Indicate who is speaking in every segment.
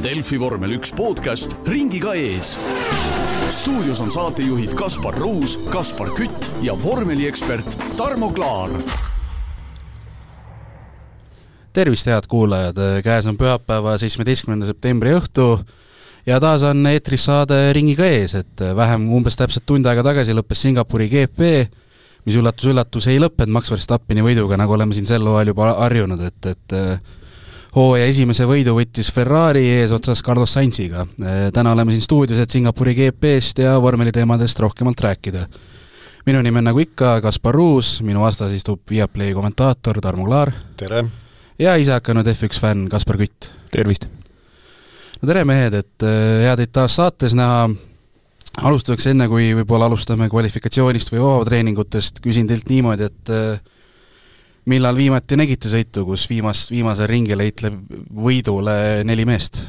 Speaker 1: Delfi vormel üks podcast ringiga ees. stuudios on saatejuhid Kaspar Ruus, Kaspar Kütt ja vormeliekspert Tarmo Klaar.
Speaker 2: tervist, head kuulajad, käes on pühapäeva, seitsmeteistkümnenda septembri õhtu ja taas on eetris saade Ringiga ees, et vähem, umbes täpselt tund aega tagasi lõppes Singapuri GP, mis üllatus-üllatus ei lõppenud Max Verstappeni võiduga, nagu oleme siin sel hooajal juba harjunud, et, et hooaja esimese võidu võttis Ferrari eesotsas Carlos Sainziga. täna oleme siin stuudios, et Singapuri GP-st ja vormeliteemadest rohkemalt rääkida. minu nimi on nagu ikka Kaspar Ruus, minu vastas istub Viaplay kommentaator Tarmo Klaar.
Speaker 3: tere!
Speaker 2: ja ise hakanud F1 fänn Kaspar Kütt.
Speaker 4: tervist!
Speaker 2: no tere, mehed, et hea teid taas saates näha. alustuseks, enne kui võib-olla alustame kvalifikatsioonist või vabatreeningutest, küsin teilt niimoodi, et millal viimati nägite sõitu, kus viimast, viimasel ringil heitleb võidule neli meest?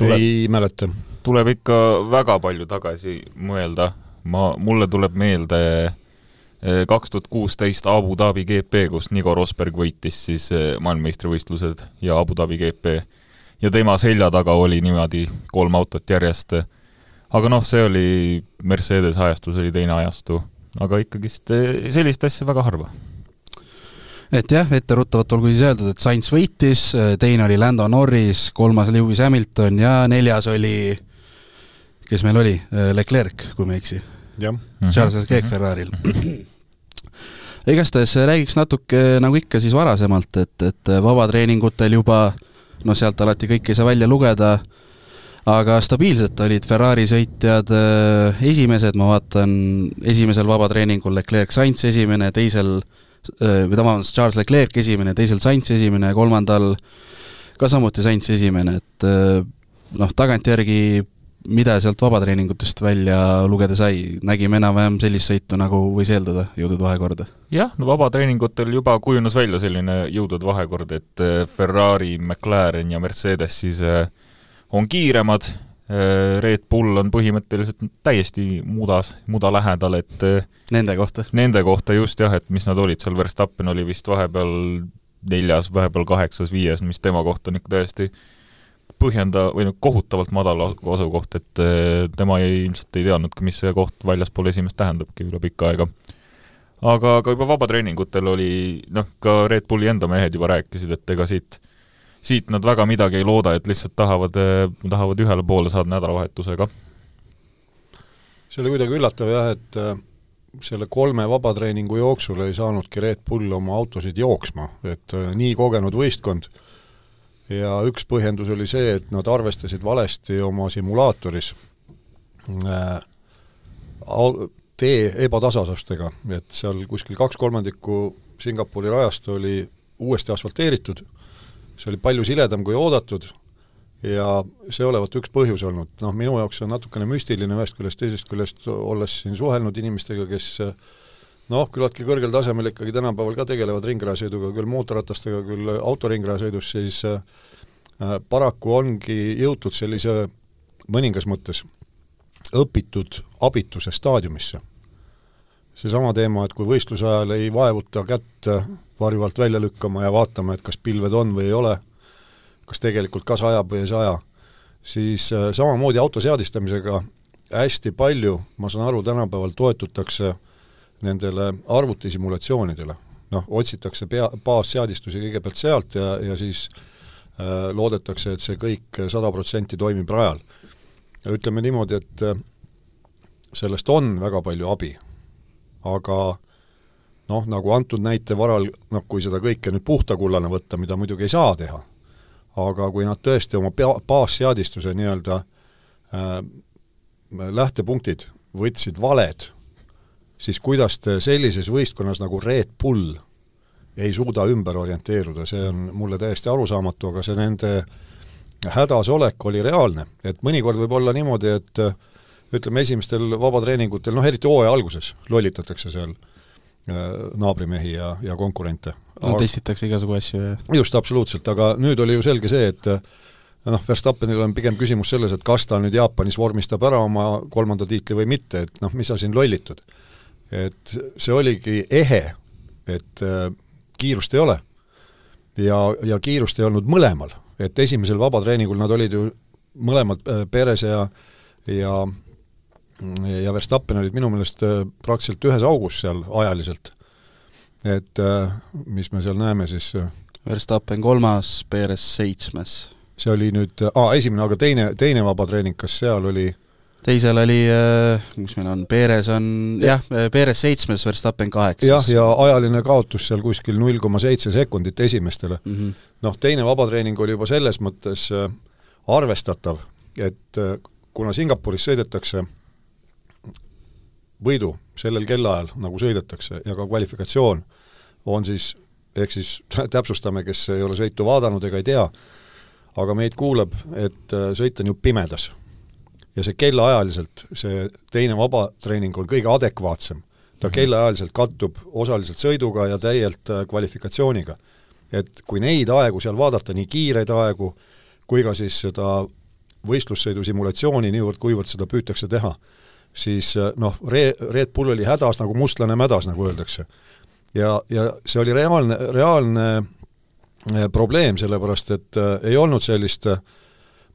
Speaker 3: ei mäleta.
Speaker 4: tuleb ikka väga palju tagasi mõelda, ma, mulle tuleb meelde eh, kaks tuhat kuusteist Abu Dhabi GP, kus Nico Rosberg võitis siis eh, maailmameistrivõistlused ja Abu Dhabi GP. ja tema selja taga oli niimoodi kolm autot järjest. aga noh, see oli, Mercedes ajastus oli teine ajastu, aga ikkagist eh, sellist asja väga harva
Speaker 2: et jah, etteruttavalt olgu siis öeldud, et Sainz võitis, teine oli Lando Norris, kolmas Lewis Hamilton ja neljas oli, kes meil oli, Leclerc, kui ma ei eksi. Charles Leclerc Ferrari'l. igastahes räägiks natuke nagu ikka siis varasemalt, et, et vabatreeningutel juba noh, sealt alati kõike ei saa välja lugeda, aga stabiilselt olid Ferrari sõitjad esimesed, ma vaatan, esimesel vabatreeningul Leclerc Sainz esimene, teisel või vabandust, Charles Leclerc esimene, teisel Sainz esimene, kolmandal ka samuti Sainz esimene, et noh, tagantjärgi mida sealt vabatreeningutest välja lugeda sai, nägime enam-vähem sellist sõitu, nagu võis eeldada, jõudude vahekorda?
Speaker 4: jah, no vabatreeningutel juba kujunes välja selline jõudude vahekord, et Ferrari, McLaren ja Mercedes siis on kiiremad, Red Bull on põhimõtteliselt täiesti mudas, muda lähedal, et
Speaker 2: Nende kohta?
Speaker 4: Nende kohta just jah, et mis nad olid, seal Verstappen oli vist vahepeal neljas, vahepeal kaheksas, viies, mis tema kohta on ikka täiesti põhjenda- või noh, kohutavalt madal asukoht, et tema ei, ilmselt ei teadnudki, mis see koht väljaspool esimest tähendabki üle pikka aega. aga, aga juba vabatreeningutel oli noh, ka Red Bulli enda mehed juba rääkisid, et ega siit siit nad väga midagi ei looda, et lihtsalt tahavad, tahavad ühele poole saada nädalavahetusega.
Speaker 3: see oli kuidagi üllatav jah, et äh, selle kolme vabatreeningu jooksul ei saanudki Red Bull oma autosid jooksma, et äh, nii kogenud võistkond ja üks põhjendus oli see, et nad arvestasid valesti oma simulaatoris tee ebatasasustega, et seal kuskil kaks kolmandikku Singapuri rajast oli uuesti asfalteeritud see oli palju siledam kui oodatud ja see olevat üks põhjus olnud, noh minu jaoks on natukene müstiline ühest küljest, teisest küljest olles siin suhelnud inimestega, kes noh, küllaltki kõrgel tasemel ikkagi tänapäeval ka tegelevad ringrajasõiduga, küll mootorratastega, küll autoringrajasõidus, siis äh, paraku ongi jõutud sellise mõningas mõttes õpitud abituse staadiumisse. Seesama teema, et kui võistluse ajal ei vaevuta kätt varju alt välja lükkama ja vaatama, et kas pilved on või ei ole, kas tegelikult kas ajab või ei saja, siis äh, samamoodi auto seadistamisega hästi palju, ma saan aru, tänapäeval toetutakse nendele arvutisimulatsioonidele. noh, otsitakse pea, baasseadistusi kõigepealt sealt ja, ja siis äh, loodetakse, et see kõik sada protsenti toimib rajal. ja ütleme niimoodi, et äh, sellest on väga palju abi, aga noh, nagu antud näite varal, noh kui seda kõike nüüd puhtakullana võtta, mida muidugi ei saa teha, aga kui nad tõesti oma pea, baasseadistuse nii-öelda äh, lähtepunktid võtsid valed, siis kuidas te sellises võistkonnas nagu Red Bull ei suuda ümber orienteeruda, see on mulle täiesti arusaamatu, aga see nende hädas olek oli reaalne, et mõnikord võib olla niimoodi, et ütleme, esimestel vabatreeningutel, noh eriti hooaja alguses lollitatakse seal äh, naabrimehi ja, ja konkurente.
Speaker 2: no testitakse igasugu asju ja
Speaker 3: just, absoluutselt, aga nüüd oli ju selge see, et äh, noh, Verstappenil on pigem küsimus selles, et kas ta nüüd Jaapanis vormistab ära oma kolmanda tiitli või mitte, et noh, mis sa siin lollitud. et see oligi ehe, et äh, kiirust ei ole. ja, ja kiirust ei olnud mõlemal, et esimesel vabatreeningul nad olid ju mõlemad, äh, Perez ja ja ja Verstappen olid minu meelest äh, praktiliselt ühes augus seal ajaliselt. et äh, mis me seal näeme siis
Speaker 2: Verstappen kolmas, Perez seitsmes.
Speaker 3: see oli nüüd, aa, esimene, aga teine, teine vabatreening, kas seal oli
Speaker 2: teisel oli, mis meil on, Perez on jah, Perez seitsmes, Verstappen kaheksas.
Speaker 3: jah, ja ajaline kaotus seal kuskil null koma seitse sekundit esimestele mm -hmm.. noh, teine vabatreening oli juba selles mõttes arvestatav, et kuna Singapuris sõidetakse võidu sellel kellaajal, nagu sõidetakse, ja ka kvalifikatsioon on siis, ehk siis täpsustame, kes ei ole sõitu vaadanud ega ei tea, aga meid kuuleb, et äh, sõit on ju pimedas. ja see kellaajaliselt, see teine vabatreening on kõige adekvaatsem. ta mhm. kellaajaliselt kattub osaliselt sõiduga ja täielt äh, kvalifikatsiooniga. et kui neid aegu seal vaadata, nii kiireid aegu kui ka siis seda võistlussõidu simulatsiooni, niivõrd-kuivõrd seda püütakse teha, siis äh, noh, Re-, Red Bull oli hädas nagu mustlane mädas, nagu öeldakse. ja, ja see oli reaalne, reaalne äh, probleem, sellepärast et äh, ei olnud sellist äh,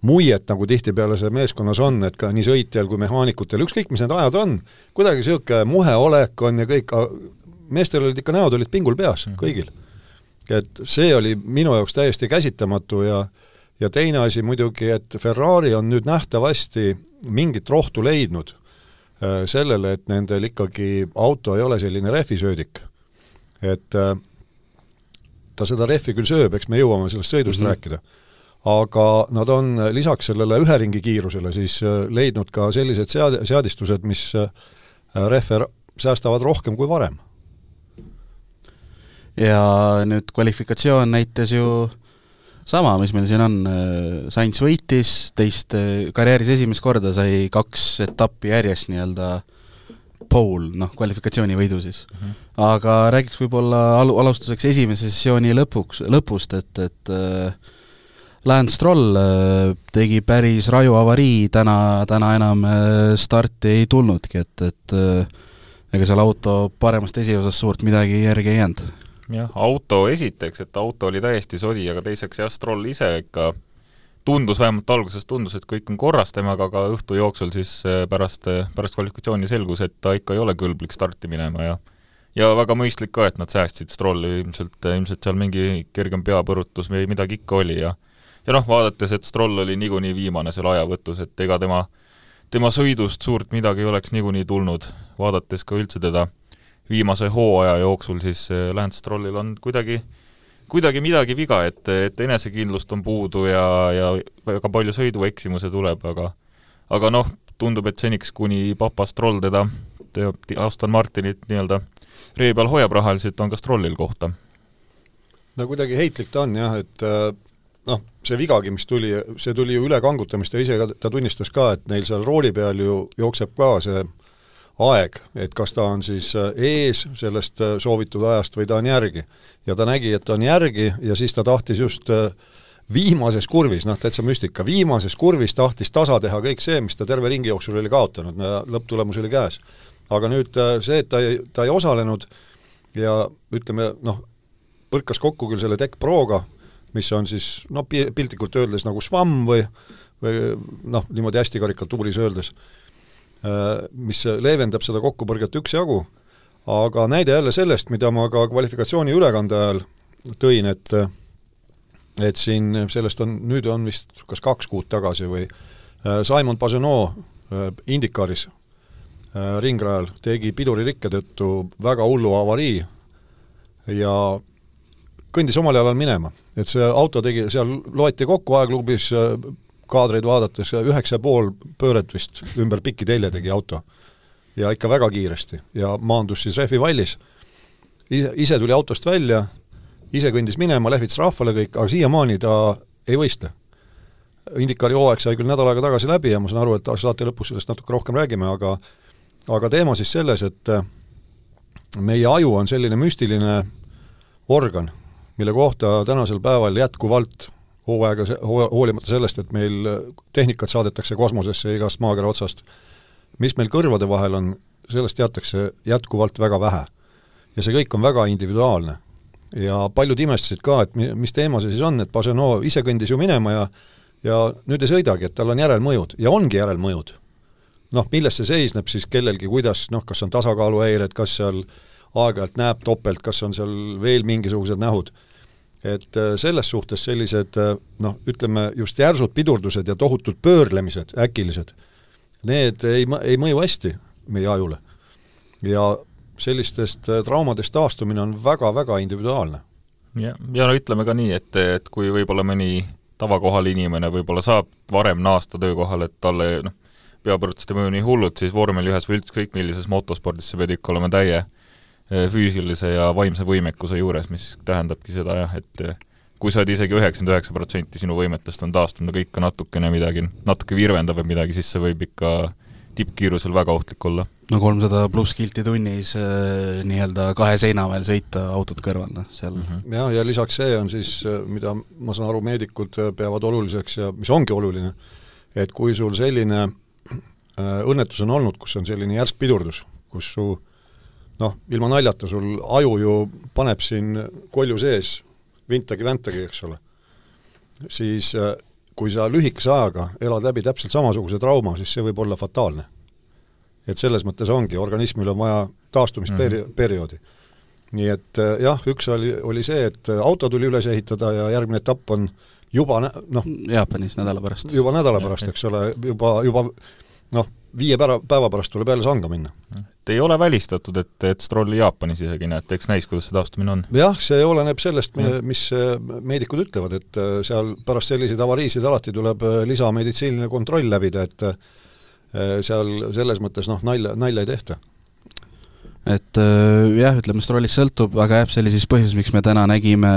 Speaker 3: muiet, nagu tihtipeale see meeskonnas on, et ka nii sõitjal kui mehaanikutel, ükskõik mis need ajad on, kuidagi niisugune muhe olek on ja kõik, meestel olid ikka näod olid pingul peas mm, -hmm. kõigil. et see oli minu jaoks täiesti käsitamatu ja ja teine asi muidugi, et Ferrari on nüüd nähtavasti mingit rohtu leidnud sellele, et nendel ikkagi auto ei ole selline rehvisöödik. et äh, ta seda rehvi küll sööb, eks me jõuame sellest sõidust mm -hmm. rääkida, aga nad on lisaks sellele ühe ringi kiirusele siis äh, leidnud ka sellised sead-, seadistused, mis rehve säästavad rohkem kui varem.
Speaker 2: ja nüüd kvalifikatsioon näitas ju sama, mis meil siin on, äh, Sainz võitis, teist, äh, karjääris esimest korda sai kaks etappi järjest nii-öelda pole, noh, kvalifikatsioonivõidu siis mm. -hmm. aga räägiks võib-olla alu-, alustuseks esimese sessiooni lõpuks, lõpust, et, et äh, Lance Stroll äh, tegi päris raju avarii, täna, täna enam starti ei tulnudki, et, et ega seal auto paremast esiosast suurt midagi järgi ei jäänud
Speaker 4: jah, auto esiteks, et auto oli täiesti sodi, aga teiseks jah, Stroll ise ikka tundus, vähemalt alguses tundus, et kõik on korras temaga, aga õhtu jooksul siis eh, pärast, eh, pärast kvalifikatsiooni selgus, et ta ikka ei ole kõlblik starti minema ja ja väga mõistlik ka, et nad säästsid Strolli, ilmselt, ilmselt seal mingi kergem peapõrutus või midagi ikka oli ja ja noh, vaadates, et Stroll oli niikuinii viimane seal ajavõtus, et ega tema, tema sõidust suurt midagi ei oleks niikuinii tulnud, vaadates ka üldse teda viimase hooaja jooksul, siis eh, Lance Strollil on kuidagi, kuidagi midagi viga, et, et enesekindlust on puudu ja, ja väga palju sõidueksimuse tuleb, aga aga noh, tundub, et seniks, kuni papa Stroll teda, Aston Martinit nii-öelda ree peal hoiab rahaliselt, on ka Strollil kohta.
Speaker 3: no kuidagi heitlik ta on jah, et äh, noh, see vigagi, mis tuli, see tuli ju ülekangutamist ja ise ka, ta tunnistas ka, et neil seal rooli peal ju jookseb ka see aeg, et kas ta on siis äh, ees sellest äh, soovitud ajast või ta on järgi. ja ta nägi, et ta on järgi ja siis ta tahtis just äh, viimases kurvis, noh täitsa müstika, viimases kurvis tahtis tasa teha kõik see, mis ta terve ringi jooksul oli kaotanud lõpptulemus oli käes. aga nüüd see, et ta ei, ta ei osalenud ja ütleme noh, põrkas kokku küll selle Tech Proga, mis on siis noh, piltlikult öeldes nagu SWAM või või noh, niimoodi hästi karikatuuris öeldes mis leevendab seda kokkupõrget üksjagu, aga näide jälle sellest, mida ma ka kvalifikatsiooni ülekande ajal tõin, et et siin sellest on, nüüd on vist kas kaks kuud tagasi või äh, Simon Pagenaud äh, Indikaris ringrajal tegi piduririkke tõttu väga hullu avarii ja kõndis omal jalal minema. et see auto tegi, seal loeti kokku aegluubis kaadreid vaadates üheksa ja pool pööret vist ümber pikki telje tegi auto. ja ikka väga kiiresti ja maandus siis rehvivallis. ise, ise tuli autost välja, ise kõndis minema, lehvitas rahvale kõik, aga siiamaani ta ei võistle. Indikari hooaeg sai küll nädal aega tagasi läbi ja ma saan aru, et saate lõpus sellest natuke rohkem räägime, aga aga teema siis selles, et meie aju on selline müstiline organ, mille kohta tänasel päeval jätkuvalt hooaega, hoolimata sellest, et meil tehnikat saadetakse kosmosesse igast maakera otsast, mis meil kõrvade vahel on, sellest teatakse jätkuvalt väga vähe. ja see kõik on väga individuaalne. ja paljud imestasid ka, et mi-, mis teema see siis on, et Basenov ise kõndis ju minema ja ja nüüd ei sõidagi, et tal on järelmõjud ja ongi järelmõjud. noh, milles see seisneb siis kellelgi, kuidas noh, kas on tasakaaluhäired, kas seal aeg-ajalt näeb topelt, kas on seal veel mingisugused nähud et äh, selles suhtes sellised äh, noh, ütleme just järsud pidurdused ja tohutud pöörlemised, äkilised, need ei, ei mõju hästi meie ajule. ja sellistest äh, traumadest taastumine on väga-väga individuaalne.
Speaker 4: ja, ja no ütleme ka nii, et, et kui võib-olla mõni tavakohal inimene võib-olla saab varem naasta töökohale, et talle noh, peapõrutuste mõju nii hullud, siis vormel ühes või ükskõik millises motospordis sa pead ikka olema täie füüsilise ja vaimse võimekuse juures, mis tähendabki seda jah, et eh, kui sa oled isegi üheksakümmend üheksa protsenti sinu võimetest on taastunud, aga ikka natukene midagi, natuke virvendab või midagi, siis see võib ikka tippkiirusel väga ohtlik olla.
Speaker 2: no kolmsada pluss kilti tunnis äh, nii-öelda kahe seina vahel sõita autot kõrval, noh, seal mm
Speaker 3: -hmm. jah, ja lisaks see on siis, mida ma saan aru, meedikud peavad oluliseks ja mis ongi oluline, et kui sul selline äh, õnnetus on olnud, kus on selline järsk pidurdus, kus su äh, noh, ilma naljata, sul aju ju paneb siin kolju sees vintagi-väntagi, eks ole, siis äh, kui sa lühikese ajaga elad läbi täpselt samasuguse trauma, siis see võib olla fataalne. et selles mõttes ongi, organismil on vaja taastumisperi-, mhm. perioodi. nii et äh, jah, üks oli, oli see, et auto tuli üles ehitada ja järgmine etapp on juba noh
Speaker 2: Jaapanis nädala pärast.
Speaker 3: juba nädala pärast, eks ole, juba, juba noh, viie päeva, päeva pärast tuleb jälle sanga minna.
Speaker 4: Et ei ole välistatud, et, et Strolli Jaapanis isegi, nii et eks näis, kuidas see taastumine on.
Speaker 3: jah, see oleneb sellest, mis äh, meedikud ütlevad, et äh, seal pärast selliseid avariisid alati tuleb äh, lisameditsiiniline kontroll läbida, et seal selles mõttes noh, nalja, nalja ei tehta.
Speaker 2: Et jah, ütleme, Strollist sõltub, aga jah, see oli siis põhjus, miks me täna nägime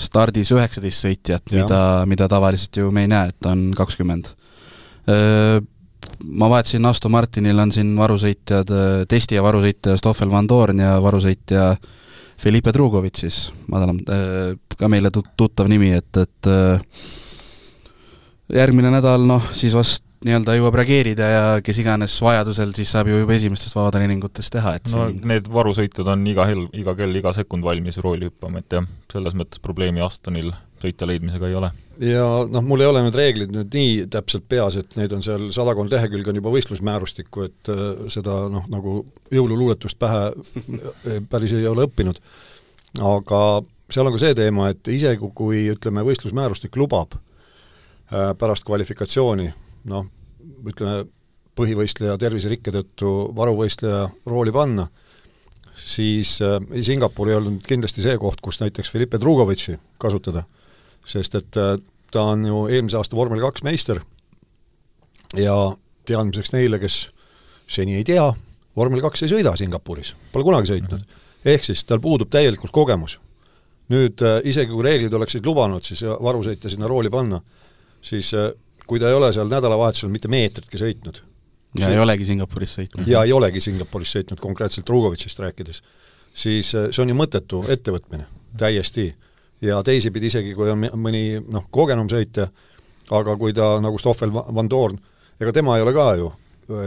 Speaker 2: stardis üheksateist sõitjat, mida, mida tavaliselt ju me ei näe, et on kakskümmend ma vaatasin, Aston Martinil on siin varusõitjad, äh, testija varusõitja Stoffel Van Dorn ja varusõitja Felipe Drugovitš siis, madalam, äh, ka meile tut-, tuttav nimi, et, et äh, järgmine nädal noh, siis vast nii-öelda jõuab reageerida ja kes iganes vajadusel, siis saab ju juba esimestest vabatreeningutest teha, et
Speaker 4: no siin... need varusõitjad on iga hel-, iga kell, iga sekund valmis rooli hüppama, et jah, selles mõttes probleemi Astonil sõitja leidmisega ei ole
Speaker 3: ja noh, mul ei ole need reeglid nüüd nii täpselt peas, et neid on seal sadakond lehekülge on juba võistlusmäärustikku, et äh, seda noh, nagu jõululuuletust pähe äh, päris ei ole õppinud. aga seal on ka see teema, et isegi kui ütleme, võistlusmäärustik lubab äh, pärast kvalifikatsiooni noh, ütleme, põhivõistleja terviserikke tõttu varuvõistleja rooli panna, siis Singapur ei olnud kindlasti see koht, kus näiteks Filipe Drugovitši kasutada sest et äh, ta on ju eelmise aasta vormel kaks meister ja teadmiseks neile, kes seni ei tea, vormel kaks ei sõida Singapuris, pole kunagi sõitnud. ehk siis tal puudub täielikult kogemus. nüüd äh, isegi kui reeglid oleksid lubanud siis varusõitja sinna rooli panna, siis äh, kui ta ei ole seal nädalavahetusel mitte meetritki sõitnud,
Speaker 2: ja see, ei olegi Singapuris sõitnud.
Speaker 3: ja ei olegi Singapuris sõitnud, konkreetselt Rugovitšist rääkides, siis see on ju mõttetu ettevõtmine, täiesti ja teisipidi isegi, kui on mõni noh, kogenum sõitja, aga kui ta nagu Stoffel Van Dorn, ega tema ei ole ka ju,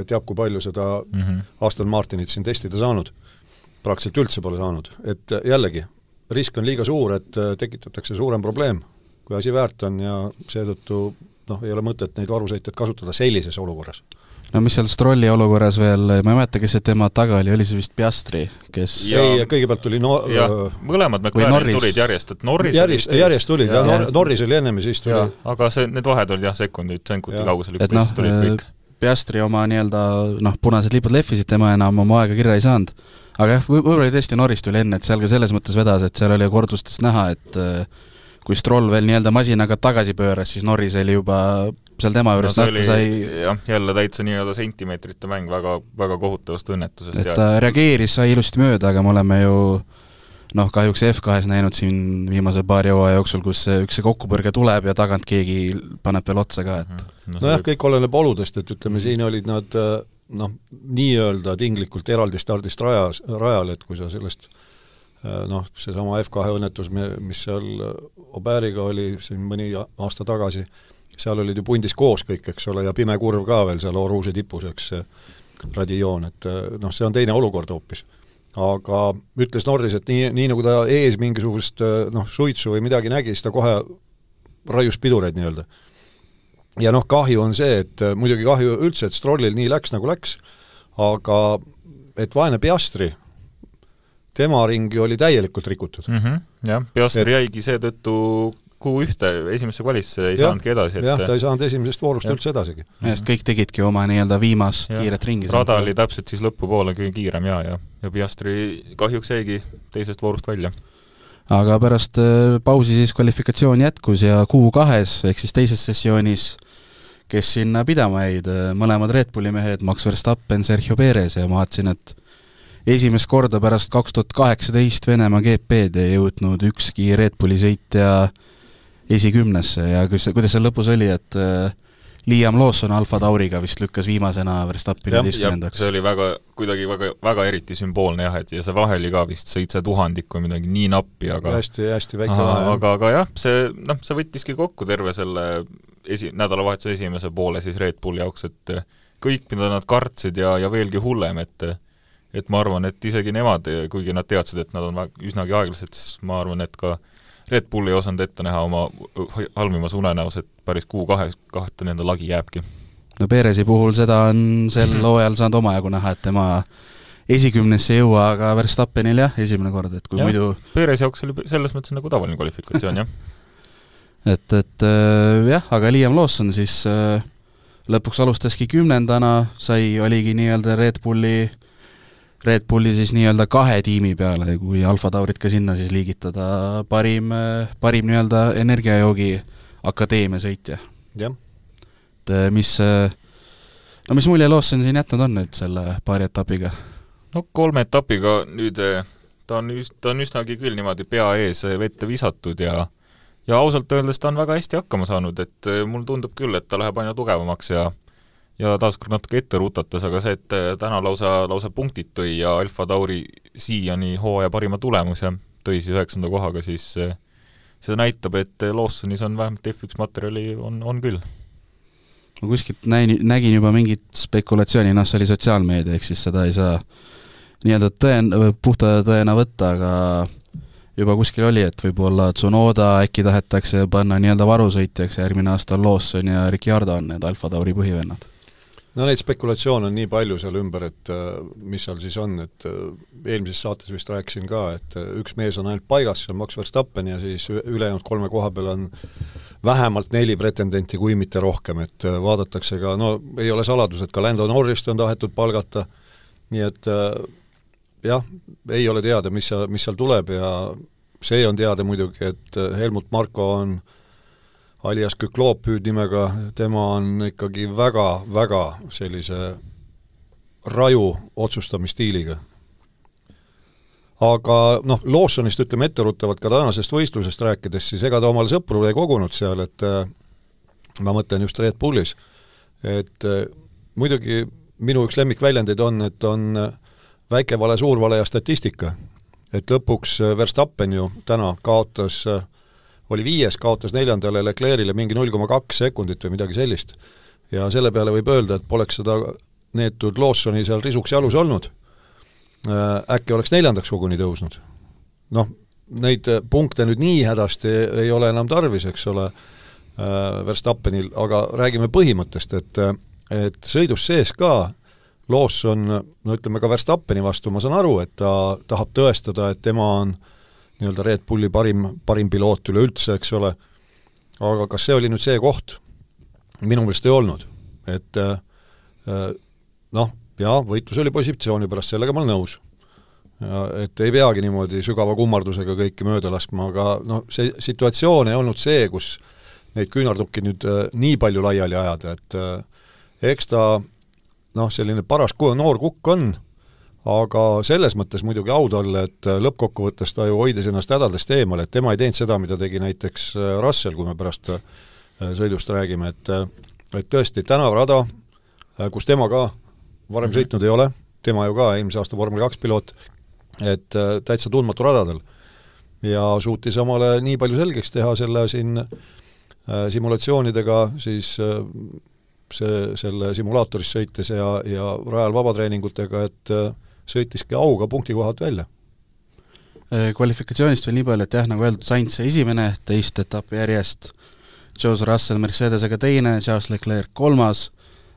Speaker 3: teab, kui palju seda mm -hmm. Aston Martinit siin testida saanud, praktiliselt üldse pole saanud, et jällegi, risk on liiga suur, et tekitatakse suurem probleem, kui asi väärt on ja seetõttu noh, ei ole mõtet neid varusõitjaid kasutada sellises olukorras
Speaker 2: no mis seal Strolli olukorras veel, ma ei mäleta, kes see tema taga oli, oli see vist Piastri, kes
Speaker 3: ei, kõigepealt tuli no-,
Speaker 4: jah, mõlemad McLarenid tulid järjest, et Norris
Speaker 3: järjest, järjest tulid ja, ja Nor-, Norris oli ennem ja siis tuli ja,
Speaker 4: aga see, need vahed olid jah, sekundid, sekundi kaugusel
Speaker 2: üksteisest no, tulid kõik. Piastri oma nii-öelda noh, punased lipud lehvisid, tema enam oma aega kirja ei saanud. aga jah, võib-olla oli tõesti Norris tuli enne, et seal ka selles mõttes vedas, et seal oli kordustest näha, et äh, kui Stroll veel nii-öelda masinaga tagasi pööras, siis Norris oli juba seal tema juures no, tahta sai
Speaker 4: jah, jälle täitsa nii-öelda sentimeetrite mäng väga, väga kohutavast õnnetusest.
Speaker 2: et ta reageeris, sai ilusti mööda, aga me oleme ju noh, kahjuks F2-s näinud siin viimase paari hooaja jooksul, kus see, üks see kokkupõrge tuleb ja tagant keegi paneb veel otsa ka, et
Speaker 3: mhm. nojah no, kõik oleneb oludest, et ütleme, siin olid nad noh, nii-öelda tinglikult eraldi stardist rajas, rajal, et kui sa sellest noh, seesama F2 õnnetus, mis seal Auberiga oli siin mõni aasta tagasi, seal olid ju pundis koos kõik, eks ole, ja pime kurv ka veel seal Oruuse tipus, eks, radioon, et noh, see on teine olukord hoopis. aga ütles Norris, et nii, nii nagu ta ees mingisugust noh, suitsu või midagi nägi, siis ta kohe raius pidureid nii-öelda. ja noh, kahju on see, et muidugi kahju üldse, et Strollil nii läks, nagu läks, aga et vaene Piastri, tema ringi oli täielikult rikutud
Speaker 4: mm. -hmm, jah, Piastri et... jäigi seetõttu Q1-te esimesse kvalisse ei ja, saanudki edasi, et
Speaker 3: jah, ta ei saanud esimesest voorust ja. üldse edasigi.
Speaker 2: sest kõik tegidki oma nii-öelda viimast ja. kiiret ringi.
Speaker 4: rada oli täpselt siis lõpupoole kõige kiirem ja, ja, ja Piastri kahjuks jäigi teisest voorust välja.
Speaker 2: aga pärast äh, pausi siis kvalifikatsioon jätkus ja Q2-s ehk siis teises sessioonis kes sinna pidama jäid, äh, mõlemad Red Bulli mehed, Max Verstappen, Sergio Perez ja ma vaatasin, et esimest korda pärast kaks tuhat kaheksateist Venemaa GP-d ei jõudnud ükski Red Bulli sõitja esikümnesse ja kuidas, kuidas seal lõpus oli, et äh, Liam Lawson Alfa Tauriga vist lükkas viimasena Verstappini
Speaker 4: teistkümnendaks. see oli väga, kuidagi väga, väga eriti sümboolne jah, et ja see vahe oli ka vist seitse tuhandik või midagi nii nappi, aga
Speaker 3: hästi, hästi väike vahe.
Speaker 4: aga, aga jah, see noh, see võttiski kokku terve selle esi, nädalavahetuse esimese poole siis Red Bulli jaoks, et kõik, mida nad kartsid ja, ja veelgi hullem, et et ma arvan, et isegi nemad, kuigi nad teadsid, et nad on üsnagi aeglased, siis ma arvan, et ka Red Bull ei osanud ette näha oma halvimas unenäos, et päris kuu kahe, kahte nende lagi jääbki.
Speaker 2: no Perezi puhul seda on sel mhm. hooajal saanud omajagu näha, et tema esikümnesse ei jõua, aga Verstappenil jah, esimene kord, et kui ja, muidu
Speaker 4: Perezi jaoks oli selles mõttes nagu tavaline kvalifikatsioon, jah
Speaker 2: et, et äh, jah, aga Liam Lawson siis äh, lõpuks alustaski kümnendana, sai, oligi nii-öelda Red Bulli äh, Red Bulli siis nii-öelda kahe tiimi peale, kui Alfa Taurit ka sinna siis liigitada, parim, parim nii-öelda energiajoogi akadeemia sõitja.
Speaker 3: jah.
Speaker 2: et eh, mis, eh, no mis mulje Lawson siin jätnud on nüüd selle paari etapiga?
Speaker 4: no kolme etapiga nüüd eh, ta on üs-, ta on üsnagi küll niimoodi pea ees vette visatud ja ja ausalt öeldes ta on väga hästi hakkama saanud, et mulle tundub küll, et ta läheb aina tugevamaks ja ja taaskord natuke ette rutates, aga see, et täna lausa, lausa punktid tõi ja Alfa Tauri siiani hooaja parima tulemuse tõi siis üheksanda kohaga, siis see näitab, et Lawsonis on vähemalt F1 materjali, on, on küll.
Speaker 2: ma kuskilt näin, nägin juba mingit spekulatsiooni, noh, see oli sotsiaalmeedia, ehk siis seda ei saa nii-öelda tõen-, puhta tõena võtta, aga juba kuskil oli, et võib-olla Tsunoda äkki tahetakse panna nii-öelda varusõitjaks ja järgmine aasta on Lawson ja Ricciardo on need Alfa Tauri põhivennad
Speaker 3: no neid spekulatsioone on nii palju seal ümber, et äh, mis seal siis on, et äh, eelmises saates vist rääkisin ka, et äh, üks mees on ainult paigas, see on Max Verstappen ja siis ülejäänud kolme koha peal on vähemalt neli pretendenti, kui mitte rohkem, et vaadatakse ka, no ei ole saladus, et ka Lando Norrist on tahetud palgata, nii et jah, ei ole teada, mis mis seal tuleb ja see on teada muidugi, et Helmut Marko on äh, alias Küklop hüüdnimega, tema on ikkagi väga-väga sellise raju otsustamisstiiliga. aga noh, Lawsonist ütleme etteruttavalt ka tänasest võistlusest rääkides, siis ega ta omale sõpru ei kogunud seal, et äh, ma mõtlen just Red Bullis, et äh, muidugi minu üks lemmikväljendeid on, et on äh, väike vale, suur vale ja statistika. et lõpuks Verstappen ju täna kaotas äh, oli viies, kaotas neljandale Leclerc'ile mingi null koma kaks sekundit või midagi sellist. ja selle peale võib öelda, et poleks seda neetud Lawsoni seal risuks jalus olnud, äh, äkki oleks neljandaks koguni tõusnud. noh, neid punkte nüüd nii hädasti ei ole enam tarvis, eks ole, äh, Verstappenil, aga räägime põhimõttest, et et sõidus sees ka Lawson, no ütleme ka Verstappeni vastu, ma saan aru, et ta tahab tõestada, et tema on äh, nii-öelda Red Bulli parim, parim piloot üleüldse, eks ole, aga kas see oli nüüd see koht? minu meelest ei olnud, et äh, äh, noh, jaa, võitlus oli positsiooni pärast, sellega ma olen nõus. et ei peagi niimoodi sügava kummardusega kõiki mööda laskma, aga noh, see situatsioon ei olnud see, kus neid küünarnukki nüüd äh, nii palju laiali ajada, et eks ta noh, selline paras noor kukk on, aga selles mõttes muidugi au talle, et äh, lõppkokkuvõttes ta ju hoidis ennast hädadest eemale, et tema ei teinud seda, mida tegi näiteks äh, Russell, kui me pärast äh, sõidust räägime, et et tõesti, tänavrada, kus tema ka varem mm -hmm. sõitnud ei ole, tema ju ka eelmise aasta vormel kaks piloot, et täitsa tundmatu radadel. ja suutis omale nii palju selgeks teha selle siin simulatsioonidega siis see, selle simulaatoris sõites ja, ja rajal vabatreeningutega, et sõitiski auga punktikohalt välja.
Speaker 2: kvalifikatsioonist veel nii palju, et jah, nagu öeldud, Sainz esimene, teist etappi järjest, George Russell Mercedesega teine, Charles Leclerc kolmas,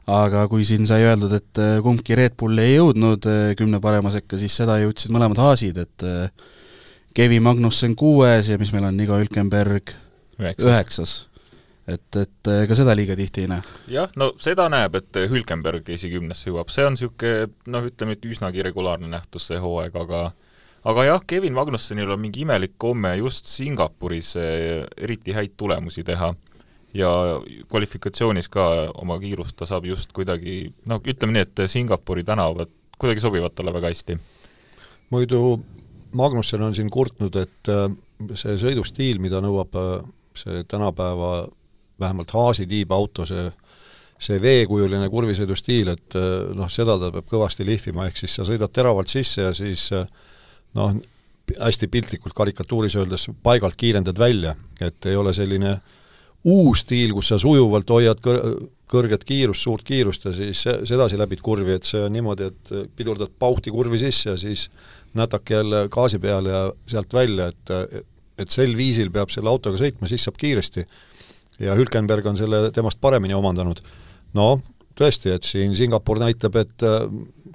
Speaker 2: aga kui siin sai öeldud, et kumbki Red Bull ei jõudnud kümne parema sekka, siis seda jõudsid mõlemad Haasid, et Kevin Magnussen kuues ja mis meil on, Nico Hülkenberg üheksas, üheksas et, et ega seda liiga tihti ei näe?
Speaker 4: jah, no seda näeb, et Hülkenberg esikümnesse jõuab, see on niisugune noh, ütleme, et üsnagi regulaarne nähtus see hooaeg, aga aga jah, Kevin Magnussenil on mingi imelik komme just Singapuris eh, eriti häid tulemusi teha ja kvalifikatsioonis ka oma kiirust ta saab just kuidagi noh, ütleme nii, et Singapuri tänavad kuidagi sobivad talle väga hästi.
Speaker 3: muidu Magnussen on siin kurtnud, et see sõidustiil, mida nõuab see tänapäeva vähemalt Haasi tiibauto, see see veekujuline kurvisõidustiil, et äh, noh, seda ta peab kõvasti lihvima, ehk siis sa sõidad teravalt sisse ja siis noh, hästi piltlikult karikatuuris öeldes paigalt kiirendad välja, et ei ole selline uus stiil, kus sa sujuvalt hoiad kõr-, kõrget kiirust, suurt kiirust ja siis sedasi läbid kurvi, et see on niimoodi, et pidurdad pauhti kurvi sisse ja siis nätake jälle gaasi peale ja sealt välja, et et sel viisil peab selle autoga sõitma, siis saab kiiresti. Ja Hülkenberg on selle temast paremini omandanud. no tõesti, et siin Singapur näitab, et äh,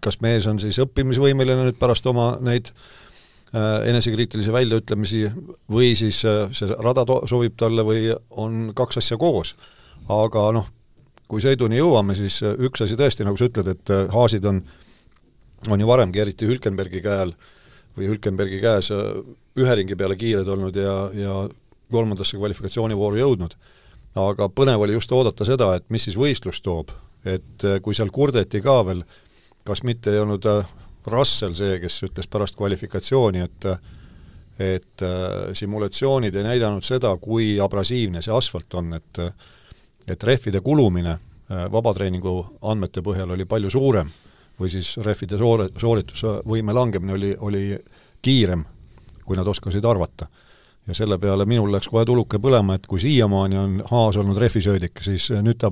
Speaker 3: kas mees on siis õppimisvõimeline nüüd pärast oma neid äh, enesekriitilisi väljaütlemisi või siis äh, see rada to-, sobib talle või on kaks asja koos. aga noh, kui sõiduni jõuame, siis üks asi tõesti, nagu sa ütled, et haasid on on ju varemgi, eriti Hülkenbergi käe all või Hülkenbergi käes ühe ringi peale kiired olnud ja, ja kolmandasse kvalifikatsioonivooru jõudnud. Aga põnev oli just oodata seda, et mis siis võistlus toob, et eh, kui seal kurdeti ka veel, kas mitte ei olnud eh, Russell see, kes ütles pärast kvalifikatsiooni, et et äh, simulatsioonid ei näidanud seda, kui abrasiivne see asfalt on, et et rehvide kulumine vabatreeningu andmete põhjal oli palju suurem või siis rehvide soore, sooritusvõime langemine oli, oli kiirem, kui nad oskasid arvata. Ja selle peale minul läks kohe tuluke põlema, et kui siiamaani on Haas olnud rehvisöödik, siis nüüd ta,